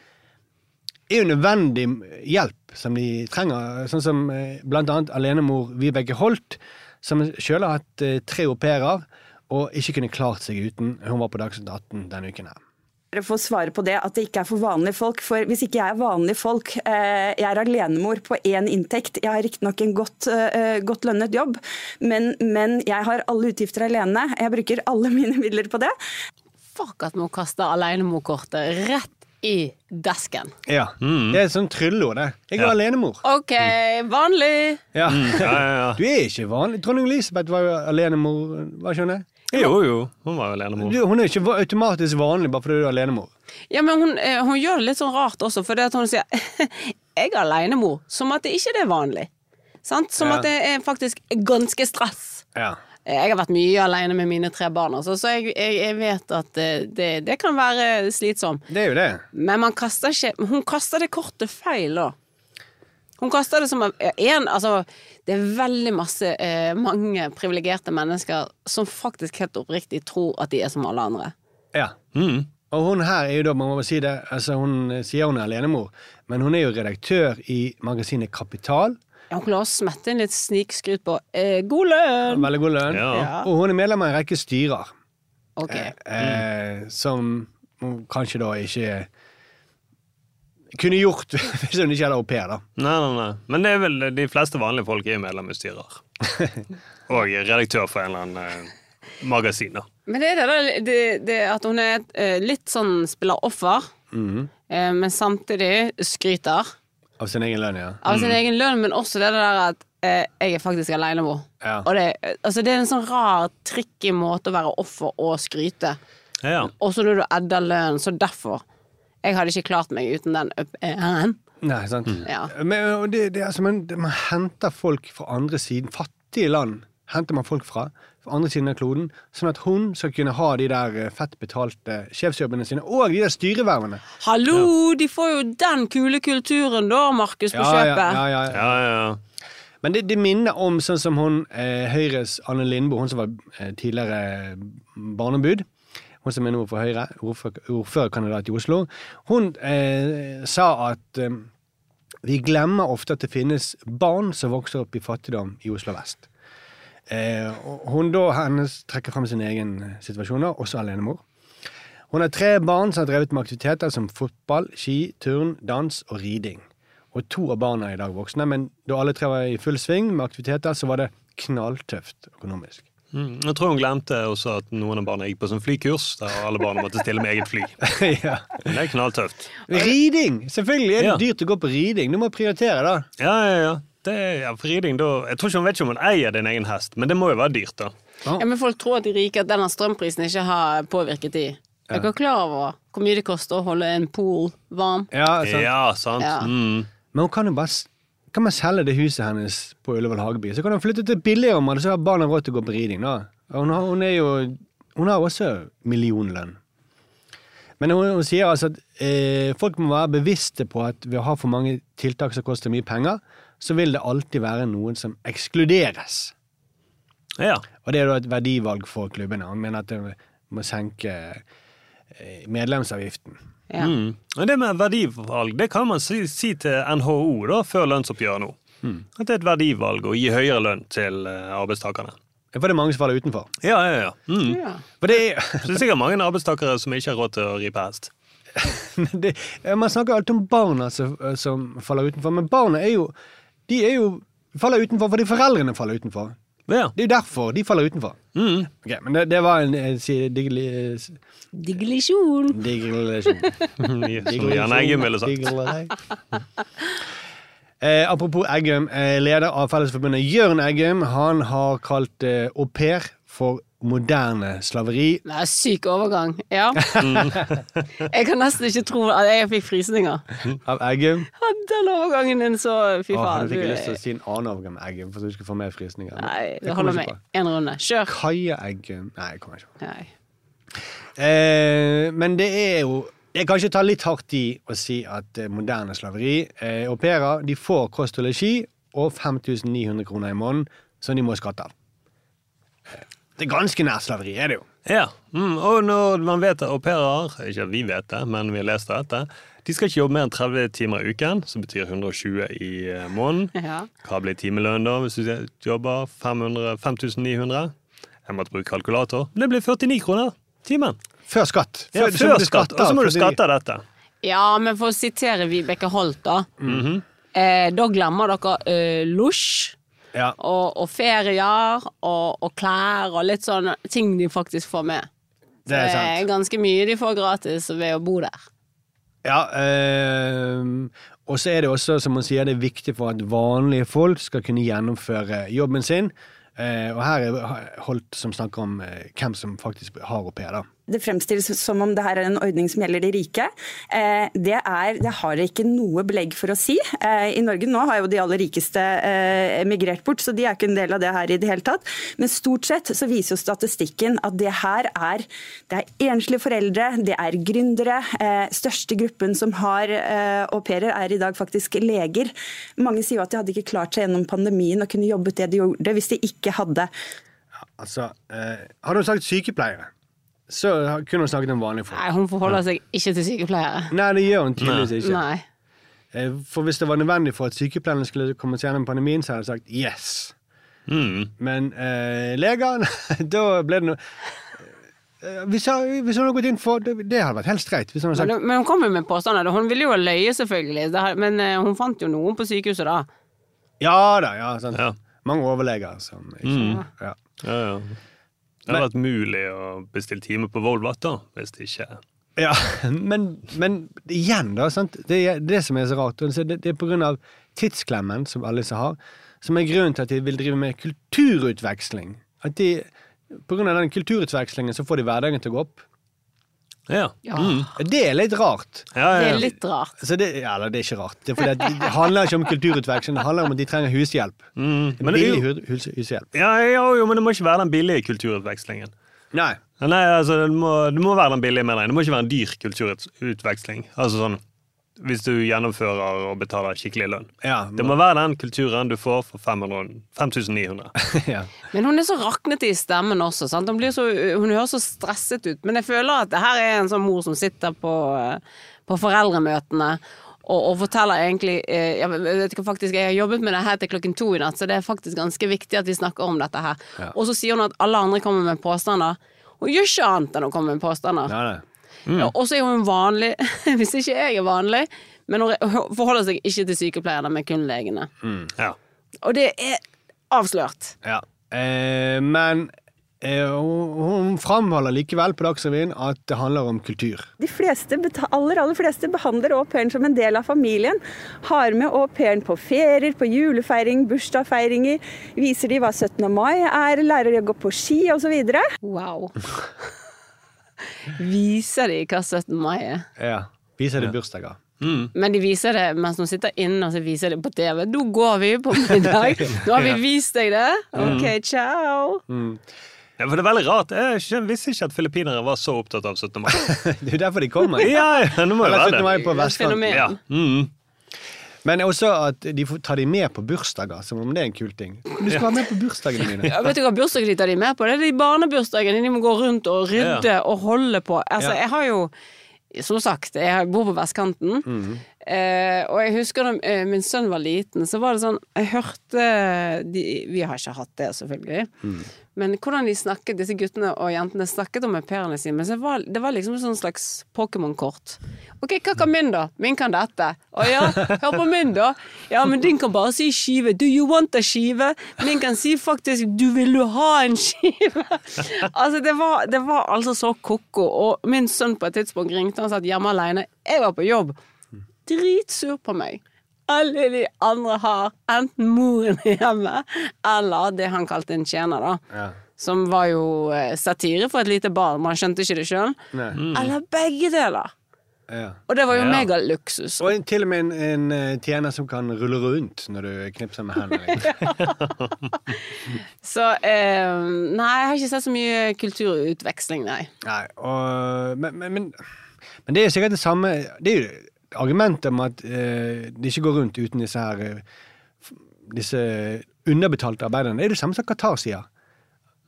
er jo nødvendig hjelp som de trenger. Sånn som eh, blant annet alenemor Vibeke Holt, som sjøl har hatt eh, tre au pairer, og ikke kunne klart seg uten. Hun var på Dagsnytt 18 denne uken her. Dere får svare på det at det ikke er for vanlige folk. For hvis ikke jeg er vanlige folk, eh, jeg er alenemor på én inntekt, jeg har riktignok en godt, godt lønnet jobb, men, men jeg har alle utgifter alene. Jeg bruker alle mine midler på det. Fuck at man kaster alenemorkortet rett i desken. Ja, Det er et sånt trylleord, det. Jeg er Ja. alenemor. OK, vanlig. Ja. Mm. ja, ja. Du er ikke vanlig. Dronning Elisabeth var jo alenemor, var ikke hun det? Jo, jo. Hun var jo alenemor. Du, hun er ikke automatisk vanlig bare fordi du er alenemor. Ja, men hun, eh, hun gjør det litt sånn rart også, for det at hun sier 'jeg er alenemor', som at det ikke er vanlig. Sant? Som Ja. at det er faktisk ganske stress. Ja. Jeg har vært mye alene med mine tre barn, altså, så jeg, jeg, jeg vet at det, det kan være slitsomt. Det er jo det. Men man kaster ikke Hun kaster det kortet feil, da. Hun kaster det som en Altså, det er veldig masse eh, mange privilegerte mennesker som faktisk helt oppriktig tror at de er som alle andre. Ja. Mm. Og hun her er jo da, man må si det, altså hun sier hun er alenemor, men hun er jo redaktør i magasinet Kapital. Ja, Hun klarer å smette inn litt snikskryt på eh, god lønn! Veldig god lønn. Ja. Ja. Og hun er medlem av en rekke styrer, Okay. eh, som hun kanskje da ikke kunne gjort hvis hun ikke hadde au pair, da. Nei, nei, nei. Men det er vel de fleste vanlige folk er medlem i styrer. Og redaktør for en eller annen eh, magasin, da. Men det er det, da, det, det at hun er eh, litt sånn spiller offer, Mhm. eh, men samtidig skryter Av sin egen lønn, ja. av sin egen lønn, men også det der at eh, jeg er faktisk alenemor. Ja. Og det, altså det er en sånn rar, tricky måte å være offer og skryte. Ja, ja. Også når du edder lønn, så derfor. Jeg hadde ikke klart meg uten den up-en. Nei, sant. Ja. Men, det, det, altså, man, det, man henter folk fra andre siden, fattige land, henter man folk fra, fra andre siden av kloden, sånn at hun skal kunne ha de der eh, fett betalte sjefsjobbene sine, og de der styrevervene. Hallo, de får jo den kule kulturen da, Markus, på Ja, ja, kjøpet. ja, ja. ja, ja, ja. Men det, det minner om sånn som hun, eh, Høyres Anne Lindboe, hun som var eh, tidligere barneombud. Hun som er nå for Høyre, ordfører- ordførerkandidat i Oslo. Hun eh, sa at eh, vi glemmer ofte at det finnes barn som vokser opp i fattigdom i Oslo vest. Eh, hun da hennes trekker frem sin egen eh, situasjon, også alenemor. Hun har tre barn som har drevet med aktiviteter som fotball, ski, turn, dans og riding. Og to av barna er i dag voksne, men da alle tre var i full sving med aktiviteter, så var det knalltøft økonomisk. Mm. Jeg tror hun glemte også at noen av barna gikk på sånn flykurs, der alle barna måtte stille med eget fly. ja. Det er knalltøft. Riding! Selvfølgelig er det Ja. dyrt å gå på riding. Du må prioritere, da. Ja, ja, ja. Det er, ja riding, da Jeg tror ikke hun vet ikke om hun eier din egen hest, men det må jo være dyrt, da. Ja, men folk tror at de rike at denne strømprisen ikke har påvirket de. Er dere klar over hvor mye det koster å holde en pool varm? Ja, sant. Ja, sant. Ja. Mm. Men hun kan jo bare kan man selge det huset hennes på Ullevål Hageby, så kan hun flytte til billigere område, så har barna råd til å gå på riding. da. Og Hun har, hun er jo Hun har også millionlønn. Men hun, hun sier altså at eh, folk må være bevisste på at ved å ha for mange tiltak som koster mye penger, så vil det alltid være noen som ekskluderes. Ja. Og det er da et verdivalg for klubbene. Han mener at det må senke eh, medlemsavgiften. Ja. Mm. Og det med verdivalg det kan man si, si til NHO da, før lønnsoppgjøret nå. At det er et verdivalg å gi høyere lønn til eh, arbeidstakerne. For det er mange som faller utenfor. Ja, ja, ja. Mm. Ja. For det er, det er sikkert mange arbeidstakere som ikke har råd til å ripe hest. det, man snakker alltid om barna som, som faller utenfor, men barna er jo De er jo faller utenfor fordi foreldrene faller utenfor. Ja. Det er jo derfor de faller utenfor. Mm. Ok, men det, det var en eh, digli, Digresjon. digresjon. Som Jan Eggum ville sagt. Eh, apropos Eggum, eh, leder av Fellesforbundet Jørn Eggum, han har kalt eh, au pair for moderne slaveri. Det er syk overgang. Ja. Jeg kan nesten ikke tro at jeg fikk frysninger. Av Eggum. Den overgangen din så Fy faen. hadde ikke du- lyst til å si en annen overgang med Eggum, for du skal få mer frysninger. Nei, det holder med én. En runde. Kjør. Kaja Eggum Nei, jeg kommer ikke på. Eh, men det er jo Jeg kan ikke ta litt hardt i å si at eh, moderne slaveri eh, Au pairer de får kost og losji og 5900 kroner i måneden som de må skatte av. Det er ganske nær slaveri, er det jo. Ja, mm. og når man vet at au pairer, ikke at vi vet det, men vi har lest dette, de skal ikke jobbe mer enn 30 timer i uken, som betyr 120 i eh, måneden. Ja. Hva blir timelønnen da, hvis du jobber 500, 5900? Jeg måtte bruke kalkulator. Det blir 49 kroner timen. Før skatt. Ja, før skatt, og så må du skatte av dette. ja, men for å sitere Vibeke Holt, da. Mhm. eh, da glemmer dere eh, losj Ja. og, og ferier og, og klær og litt sånn ting de faktisk får med. Det er sant. Eh, ganske mye de får gratis ved å bo der. Ja, øh, og så er det også, som man sier, det er viktig for at vanlige folk skal kunne gjennomføre jobben sin. Eh, og her er Holt som snakker om eh, hvem som faktisk har au pair, da. Det fremstilles som om det her er en ordning som gjelder de rike. Eh, det, er, det har jeg ikke noe belegg for å si. Eh, I Norge nå har jo de aller rikeste eh, emigrert bort, så de er ikke en del av det her i det hele tatt. Men stort sett så viser jo statistikken at det her er, det er enslige foreldre, det er gründere. Største gruppen som har au pairer er i dag faktisk leger. Mange sier jo at de hadde ikke klart seg gjennom pandemien og kunne jobbet det de gjorde hvis de ikke hadde Altså, eh, har du sagt sykepleiere, så kunne hun snakket om vanlige folk. Nei, hun forholder seg ikke til sykepleiere. Nei, det gjør hun tydeligvis ikke. Nei. Eh, For hvis det var nødvendig for at sykepleierne skulle komme seg gjennom pandemien, så hadde jeg sagt yes. Mm. Men eh, leger, da ble det noe Eh, hvis, hun- hvis hun hadde gått inn for Det, det hadde vært helt streit. Hvis hun hadde Men, sagt men hun kom jo med påstander. Hun ville jo løye, selvfølgelig. Det har- Men eh, hun fant jo noen på sykehuset da. ja da, ja. Sant. Ja. Mange overleger som ikke Mm. ja. Ja, ja. Det hadde vært mulig å bestille time på Volvat, da, hvis det ikke Ja, men, men igjen, da. Sant? Det er det som er så rart. Det, er på grunn av tidsklemmen som alle disse har, som er grunnen til at de vil drive med kulturutveksling. At de, på grunn av den kulturutvekslingen så får de hverdagen til å gå opp. Ja. Ja. Det er litt rart. ja, Det er litt rart. Så det, ja, eller det er ikke rart. Det, er det handler ikke om kulturutveksling, det handler om at de trenger hushjelp. Mm. Men det, er jo, hus, hushjelp. ja, ja, jo, men det må ikke være den billige kulturutvekslingen. Nei. Nei, altså, det må, det må være den billige mener jeg. Det må ikke være en dyr kulturutveksling. Altså sånn hvis du gjennomfører og betaler skikkelig lønn. Ja, Det må være den kulturen du får for 5900. ja. Men hun er så raknete i stemmen også. Sant? Hun, blir så, hun høres så stresset ut. Men jeg føler at det her er en sånn mor som sitter på, eh, på foreldremøtene og, og forteller egentlig eh, Jeg vet ikke faktisk, jeg har jobbet med det her til klokken to i natt, så det er faktisk ganske viktig at vi snakker om dette her. Og så sier hun at alle andre kommer med påstander. Hun gjør ikke annet enn å komme med påstander. Nei, nei. Ja, Og så er hun vanlig, hvis ikke jeg er vanlig, men hun forholder seg ikke til sykepleierne, men kun legene. Ja. Og det er avslørt. Ja. Eh, men eh, hun framholder likevel på Dagsrevyen at det handler om kultur. De fleste, aller, aller fleste behandler au pairen som en del av familien. Har med au pairen på ferier, på julefeiring, bursdagsfeiringer. Viser de hva 17. mai er, lærer de å gå på ski osv. Wow. Viser de hva 17. mai er? Ja. Viser de bursdager. Men de viser det mens hun sitter inne, og så viser de på TV. Nå går vi på middag! Nå har vi vist deg det! Ok, ciao! Ja, for det er veldig rart. Jeg visste ikke at filippinere var så opptatt av 17. mai. Det er jo derfor de kommer. Ja, ja, nå må jo være være 17. mai det. på Det vestkanten. fenomen. Ja. Mm. Men også at de får ta de med på bursdager, som om det er en kul ting. Du skal være med på bursdagene mine. Ja, vet du hva bursdagen de tar de med på? Det er de barnebursdagene de må gå rundt og rydde og holde på. Altså, jeg har jo som sagt, jeg bor på vestkanten. Mhm. Eh, og jeg husker da eh, min sønn var liten, så var det sånn Jeg hørte de, Vi har ikke hatt det, selvfølgelig. Mm. Men hvordan de snakket, disse guttene og jentene snakket om au pairene sine. Men så var, det var liksom et sånn slags Pokémon-kort. Ok, hva kan min, da? Min kan dette. Å ja, hør på min, da. Ja, men din kan bare si skive. Do you want a skive? Min kan si faktisk du vil du ha en skive? altså, det var, det var altså så ko-ko. Og min sønn på et tidspunkt ringte, han satt hjemme alene. Jeg var på jobb. Dritsur på meg. Alle de andre har enten moren hjemme, eller det han kalte en tjener, da. Ja. Som var jo eh, satire for et lite barn, man skjønte ikke det sjøl. Mm. Eller begge deler. Ja. Og det var jo Ja. megaluksus. Og en, til og med en, en eh, tjener som kan rulle rundt når du knipser med hendene. Liksom. Så eh, nei, jeg har ikke sett så mye kulturutveksling, nei. Nei, og, men, men, men, men det er jo sikkert det samme Det er jo argumentet om at eh, de ikke går rundt uten disse her eh, Disse underbetalte arbeiderne. Det er det samme som Qatar sier.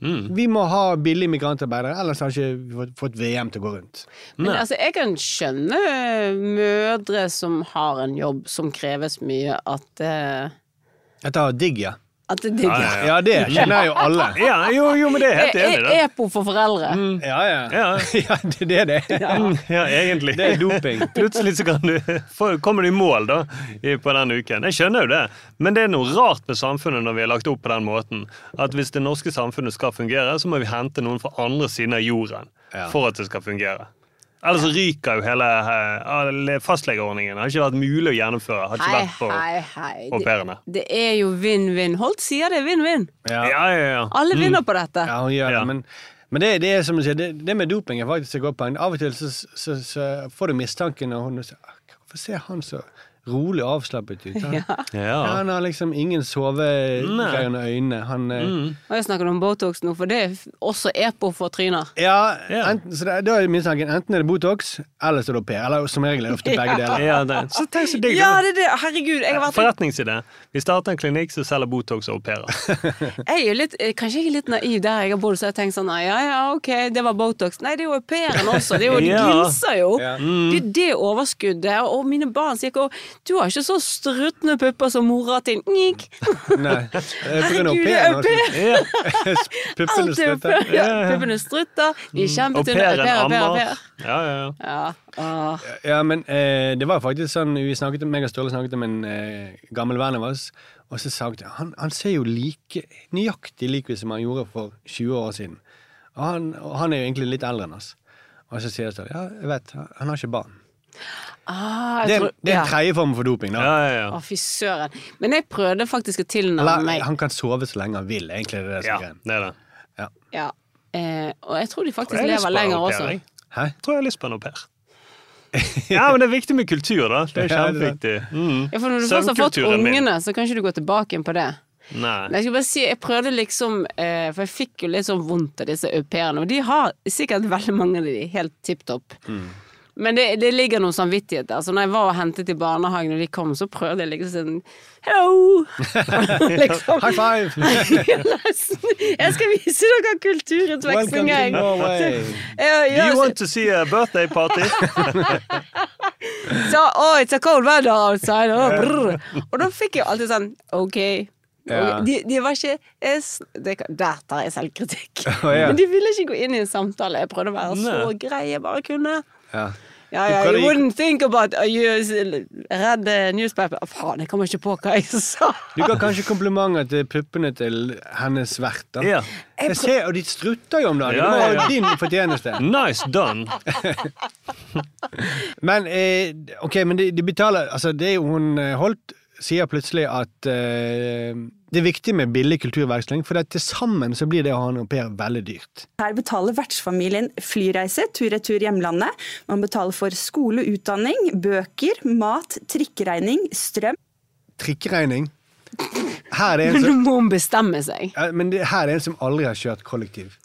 Vi må ha billige migrantarbeidere, ellers har vi ikke fått VM til å gå rundt. Men altså, jeg kan skjønne mødre som har en jobb som kreves mye, at eh, har digg, ja. At det digger. Ja, Ja, det kjenner jo alle. Ja, jo, jo, men det er helt E- enig, e- da. Epo for foreldre. Ja, ja. Ja. Ja, det det er det. Mm, Ja, egentlig. Det er doping. Plutselig så kan du, kommer du i mål da, på den uken. Jeg skjønner jo det, men det er noe rart med samfunnet når vi har lagt opp på den måten. At hvis det norske samfunnet skal fungere, så må vi hente noen fra andre siden av jorden Ja. for at det skal fungere. Ellers ryker jo hele eh, fastlegeordningen. Det har ikke vært mulig å gjennomføre. Har ikke Hei, vært for hei, hei. au Det, pairene. det er jo vinn-vinn. Holt sier det er vinn-vinn. Ja. Ja, ja, ja. Alle vinner på dette. Ja, hun gjør Ja. det, men, men det, det er som du sier, det, det med doping er faktisk et godt poeng. Av og til så, så, så får du mistanken når hun sier "Ah, Hvorfor ser han så rolig og avslappet ut? Han, ja. ja. han har liksom ingen sovegreier under øynene. Han mm. Og jeg snakker om Botox nå, for det er også EPO for tryner. Ja, yeah. Enten, så det, da er mistanken enten er det Botox, eller så er det au. Eller som regel er det ofte begge deler. Ja, det. Så tenk så digg. Ja, det er det! Herregud, jeg har vært Forretningsidé. Vi starter en klinikk som selger Botox og au pairer. Jeg er litt, eh, kanskje jeg er litt naiv der jeg har bodd, så jeg har tenkt sånn ja ja, ok, det var Botox. Nei, det er jo au pairen også. Det er jo, de Ja. glinser jo. Ja. Det er det overskuddet. Og mine barn sier ikke du har ikke så struttende pupper som mora til Nik. Nei. Herregud, det er au pair. Puppene er strutter. Ja, puppene strutter. De er Au kjempetynne. Au pairen pair, au pair, au ammer. pair. Ja, ja, ja. Ja. Ja, men eh, det var faktisk sånn Vi snakket om, meg og Sturle snakket om en eh, gammel venn av oss, og så sa jeg han, han ser jo like nøyaktig lik ut som han gjorde for 20 år siden. Og han, og han er jo egentlig litt eldre enn oss. Og så sier jeg sånn Ja, jeg vet, han har ikke barn. Ah, Det tror, det er ja. en tredje form for doping, da. ja, ja, ja. Å, fy søren. Men jeg prøvde faktisk å tilnærme meg. han kan sove så lenge han vil. Egentlig er det det som ja er det er det. Ja. Eh, og jeg tror de faktisk tror lever lenger også. jeg. Tror jeg har lyst på en au pair. Ja, men det er viktig med kultur, da. Det er Ja, det det. kjempeviktig. Mm. Ja, for når du først har fått ungene, så kan ikke du gå tilbake på det. Nei. Men jeg skal bare si, jeg prøvde liksom eh, For jeg fikk jo litt sånn vondt av disse au pairene, og de har sikkert veldig mange av de helt tipp topp. Mm. Men det, det ligger noe samvittighet der. Så når jeg var og hentet i barnehagen, og de kom, så prøvde jeg liksom sånn Hello! liksom. High five! Jeg skal vise dere kulturutveksling, jeg. Norway. Do you want to see a birthday party? Så, oh, it's a cold weather outside. Oh. Og da fikk jeg alltid sånn OK. Ja. De, de var ikke jeg, Der tar jeg selvkritikk. Oh, ja. Men de ville ikke gå inn i en samtale. Jeg prøvde å være så grei jeg bare kunne. Ja. Ja, ja, you wouldn't think about uh, you read the newspaper. oh, Faen, jeg kommer ikke på hva jeg sa. Du ga kanskje komplimenter til puppene til hennes vert. da. Ja. Jeg ser, og de strutter jo om dagen. Ja, Det ja, var ja. din fortjeneste. Nice done. Men eh, ok, men de, de betaler Altså, det er jo hun eh, Holt sier plutselig at eh, det er viktig med billig kulturveksling, for til sammen så blir det å ha en au pair veldig dyrt. Her betaler vertsfamilien flyreise tur-retur hjemlandet. Man betaler for skole, utdanning, bøker, mat, trikkeregning, strøm. Trikkeregning. Her er en som, Men må hun bestemme seg. ja, men det, her er en som aldri har kjørt kollektiv.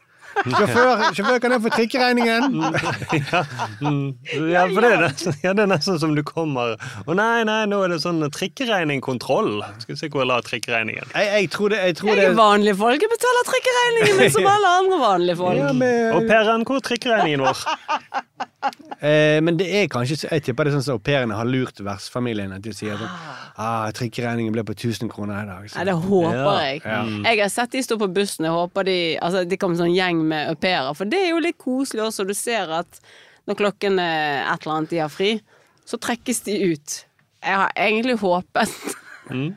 Sjåfør, sjåfør kan jeg få trikkeregningen? ja, ja, for det er, nesten, ja, det er nesten som du kommer Å nei, nei, nå er det sånn trikkeregningkontroll. Skal vi se hvor jeg la trikkeregningen. Jeg, jeg tror det, jeg tror det... Jeg er vanlige folk, jeg betaler trikkeregningen men som alle andre vanlige folk. ja, men... Og Per-en, hvor er trikkeregningen vår? Eh, Men det er kanskje Jeg tipper det er sånn som au pairene har lurt vertsfamilien. At de sier sånn ah, 'Trikkeregningen ble på 1000 kroner i dag'. Så. Nei, det håper jeg. Ja. Jeg har sett de stå på bussen. Jeg håper de Altså, de kommer sånn gjeng med au pairer. For det er jo litt koselig også. Du ser at når klokken er et eller annet de har fri, så trekkes de ut. Jeg har egentlig håpet Mm.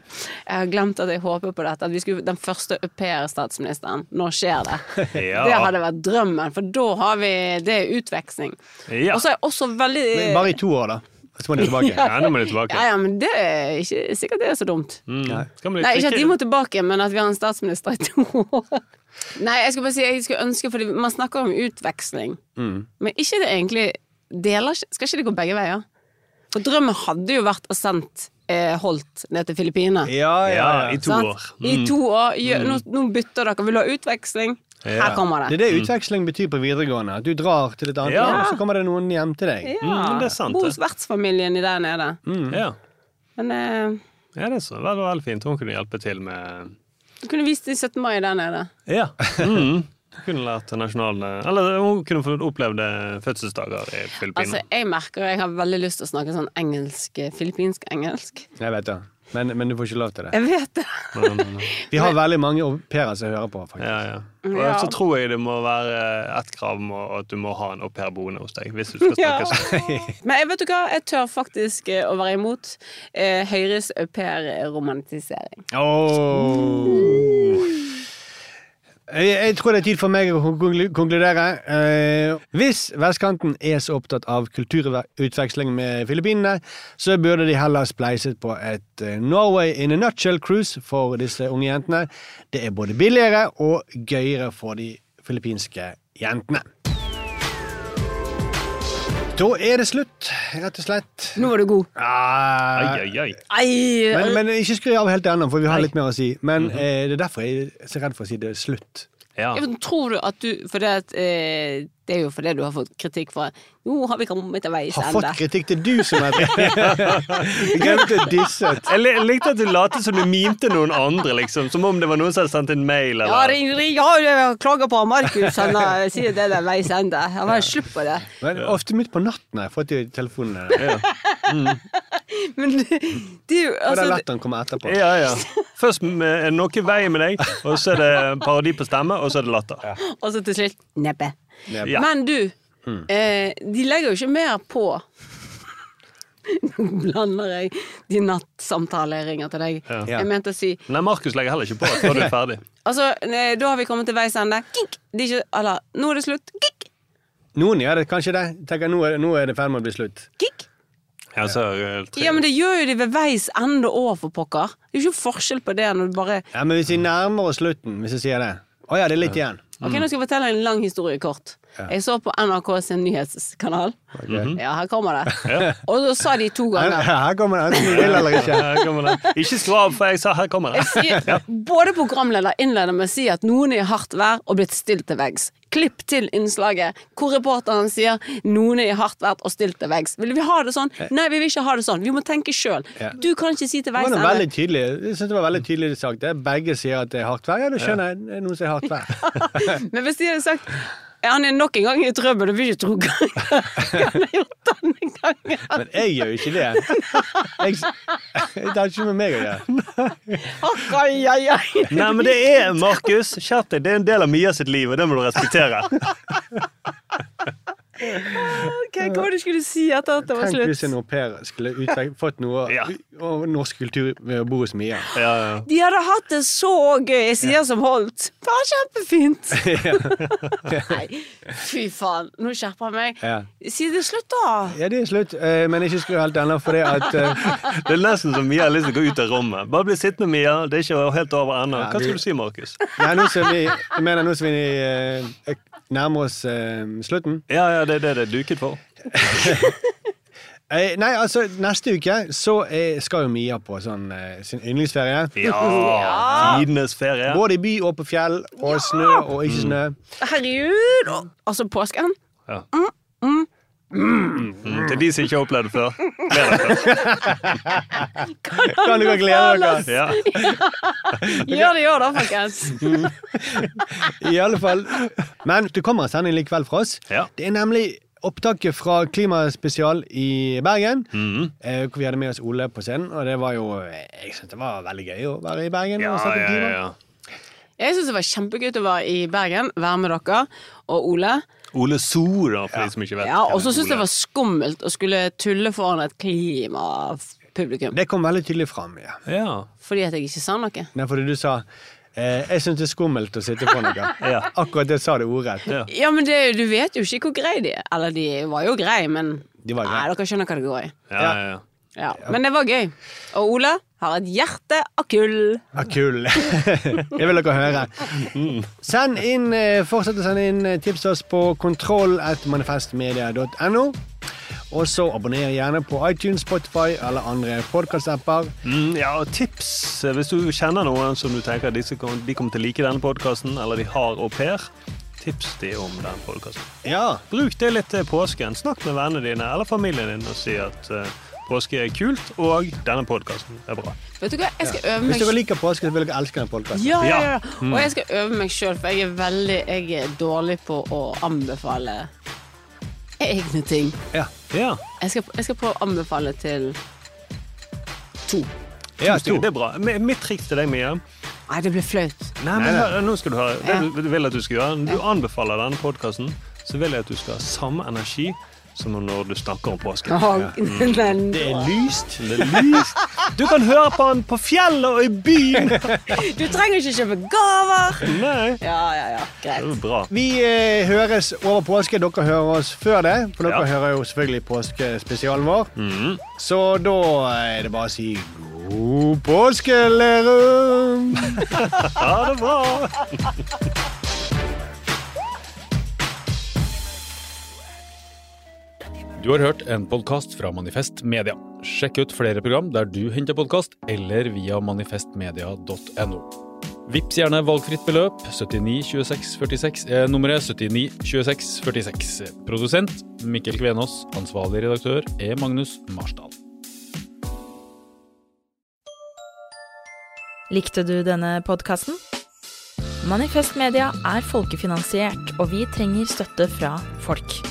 Jeg har glemt at jeg håper på dette. At vi skulle Den første au pair-statsministeren. Nå skjer det. Ja. Det hadde vært drømmen, for da har vi Det er utveksling. Ja. Og så er jeg også veldig Men Bare i to år, da. Så må de tilbake. ja, nå må de tilbake. ja, ja, men det er ikke sikkert det er så dumt. Mm. Nei. Nei, ikke at de må tilbake, men at vi har en statsminister i to år. Nei, jeg skal bare si jeg skulle ønske, fordi man snakker om utveksling, men ikke det egentlig deler Skal ikke det gå begge veier? For drømmen hadde jo vært å sendt eh, Holt ned til Filippinene. Ja, ja, i to sant? år. I Mm. to år. Nå, nå bytter dere. Vil du ha utveksling? Her kommer Det det. er det utveksling betyr på videregående. At du drar til et annet Ja. land, så kommer det noen hjem til deg. Ja. Mm, det er sant, Bo hos vertsfamilien i der nede. Ja. Men eh, ja, det er så veldig, veldig fint. Hun kunne hjelpe til med du kunne vist i 17. mai der nede. Ja. Mm. Hun kunne lært nasjonale Eller hun kunne opplevd eh, fødselsdager i Altså, jeg merker jeg har veldig lyst til å snakke sånn engelsk, eh, filippinsk engelsk. Jeg vet det. Men, men du får ikke lov til det. Jeg vet det. Men, Vi har veldig mange au pairer som hører på, faktisk. ja, ja. Og så tror jeg det må være ett krav om at du må ha en au pair boende hos deg. Hvis du skal Ja. snakke sånn. Men jeg vet du hva, jeg tør faktisk eh, å være imot Høyres au pair-romantisering. Åh. Jeg, jeg tror det er tid for meg å konkludere. Eh, hvis vestkanten er så opptatt av kulturutveksling med Filippinene, så burde de heller spleiset på et eh, Norway in a nutshell-cruise for disse unge jentene. Det er både billigere og gøyere for de filippinske jentene. Da er det slutt, rett og slett. Nå var du god. Ah, oi, oi. Ai, men, men ikke skru av helt ennå, for vi har Nei. litt mer å si. Men eh, det er derfor jeg er så redd for å si det er slutt. Ja. Ja, Tror du at du For det, at, eh, det er jo fordi du har fått kritikk fra Nå har vi kommet til veis Har fått kritikk til du som er glemte disset. disse. Jeg likte at du lot som du mimte noen andre, liksom. Som om det var noen som hadde sendt en mail. Ja, Eller. ring, ring, ja, klager på Markus. Han sier det er veis ende. Han bare slutt på det. Men ofte midt på natten har jeg fått de telefonene. Men det, det er jo Og da altså, latteren kommer etterpå. Ja, ja. Først er det noe i veien med deg, og så er det parodi på stemme, og så er det latter. Og så til slutt neppe. Ja. Ja. Men du, eh, de legger jo ikke mer på. Nå blander jeg de nattsamtalene jeg ringer til deg. Ja. Jeg mente å si Nei, Markus legger heller ikke på før du er ferdig. Altså, da har vi kommet til veis ende. Kink! Det er ikke, eller, nå er det slutt. Kink! Noen gjør det kanskje det. Tenker nå er, nå er det i ferd med å bli slutt. Kink! Ja, Ja, men det gjør jo de ved veis ende òg, for pokker. Det er jo ikke forskjell på det når du bare Ja, Men hvis vi nærmer oss slutten, hvis jeg sier det Å ja, det er litt igjen. Ok, Nå skal jeg fortelle en lang historie kort. Jeg så på NRK sin nyhetskanal. Ja, her kommer det. Ja. Og så sa de to ganger her kommer det, enten du vil eller ikke. Her kommer det. Ikke skru av, for jeg sa 'her kommer det'. sier, Både programleder innleder med å si at noen er i hardt vær og blitt stilt til veggs. Klipp til innslaget hvor reporteren sier noen er i hardt vær og stilt til veggs. Vil vi ha det sånn? Nei, vi vil ikke ha det sånn. Vi må tenke sjøl. Du kan ikke si til veggs tydelig. Jeg syns det var veldig tydelig sagt. Begge sier at det er hardt vær. Ja, da skjønner jeg. Det er noen som er hardt vær. Men hvis de hadde sagt han er nok en gang i trøbbel, du vil ikke tro hva han har gjort denne gangen. Men jeg gjør jo ikke det. Jeg, det har ikke med meg å gjøre. Ai, ai, ai. Nei, men det er Markus. Skjerp deg. Det er en del av Mia sitt liv, og det må du respektere. Ok, hva var det du skulle si etter at det var slutt? Tenk hvis en au pair skulle utvek- fått noe Ja. av norsk kultur ved å bo hos Mia. Ja, ja. De hadde hatt det så gøy, jeg sier som Holt. Bare kjempefint. Nei, fy faen. Nå skjerper jeg meg. Ja. Si det slutt, da. Ja, det er slutt, eh, men ikke skru helt ennå, fordi at eh, Det er nesten som Mia har lyst til å gå ut av rommet. Bare bli sittende, Mia. Det er ikke helt over ennå. Hva skal du si, Markus? Nei, nå som vi, jeg mener nå som vi eh, nærmer oss eh, slutten Ja, ja, det er det det er duket for. Eh, nei, altså, neste uke så eh, skal jo Mia på sånn eh, sin yndlingsferie. Ja! Tidenes ferie. Både i by og på fjell, og snø og ikke snø. Herregud! og- Altså, påsken. Ja. Mm, til de som ikke har opplevd det før. Gled dere. Kan dere glede dere? Ja. Gjør det i år, da, folkens. I alle fall. Men det kommer en sending likevel fra oss. Ja. Det er nemlig opptaket fra Klimaspesial i Bergen. Mhm. eh, Hvor vi hadde med oss Ole på scenen. Og det var jo Jeg synes det var veldig gøy å være i Bergen Ja, og snakke klima. ja, ja. Jeg syns det var kjempegøy å være i Bergen, være med dere og Ole. Ole Sora, for for de som ikke vet. Ja, Og så syntes jeg det var skummelt å skulle tulle foran et klimapublikum. Det kom veldig tydelig fram. Ja. Ja. Fordi at jeg ikke sa noe. Nei, fordi du sa eh, jeg syns det er skummelt å sitte på noe. Ja. Akkurat det sa du ordrett. Ja. Ja, men det, du vet jo ikke hvor greie de er. Eller de var jo greie, men De var Nei, dere skjønner hva det går i. Ja, ja, ja. Ja. Men det var gøy. Og Ole har et hjerte av kull. Av kull. det vil dere høre. Send inn, eh, Fortsett å sende inn eh, tips til oss på kontroll.manifestmedia.no. Og så abonner gjerne på iTunes, Spotify eller andre podkast-apper. Mm, ja, og tips eh, hvis du kjenner noen som du tenker disse kom, de kommer til å like denne podkasten, eller de har au pair. Tips de om den podkasten. Ja. Bruk det litt til påsken. Snakk med vennene dine eller familien din og si at eh, påske er kult, og denne podkasten er bra. Vet du hva, jeg skal øve Hvis dere liker påske, så vil dere elske denne podkasten. Ja, ja, ja. Mm. Og jeg skal øve meg sjøl, for jeg er veldig Jeg er dårlig på å anbefale egne ting. Ja. Ja, Jeg skal, jeg skal prøve å anbefale til to. Ja, to. Det er bra. Mitt triks til deg, Mia Nei, det blir flaut. Nei, men hør, nå skal du høre. Det vil at du skal gjøre. Du anbefaler denne podkasten, så vil jeg at du skal ha samme energi som når du snakker om påsken. Men, Det er lyst. Det er lyst. Du kan høre på den på fjellet og i byen! du trenger ikke kjøpe gaver! Nei, Ja, ja, ja. det er Greit. bra. Vi eh, høres over påske. Dere hører oss før det. For dere Ja. hører jo selvfølgelig påskespesialen vår. Mm. Så da er det bare å si god påske, Lerum! Ha det bra! Du har hørt en podkast fra Manifest Media. Sjekk ut flere program der du henter podkast, eller via manifestmedia.no. Vips gjerne valgfritt beløp. 79 26 46 er nummeret 79 26 46. Produsent Mikkel Kvenås. Ansvarlig redaktør er Magnus Marsdal. Likte du denne podkasten? Manifest Media er folkefinansiert, og vi trenger støtte fra folk.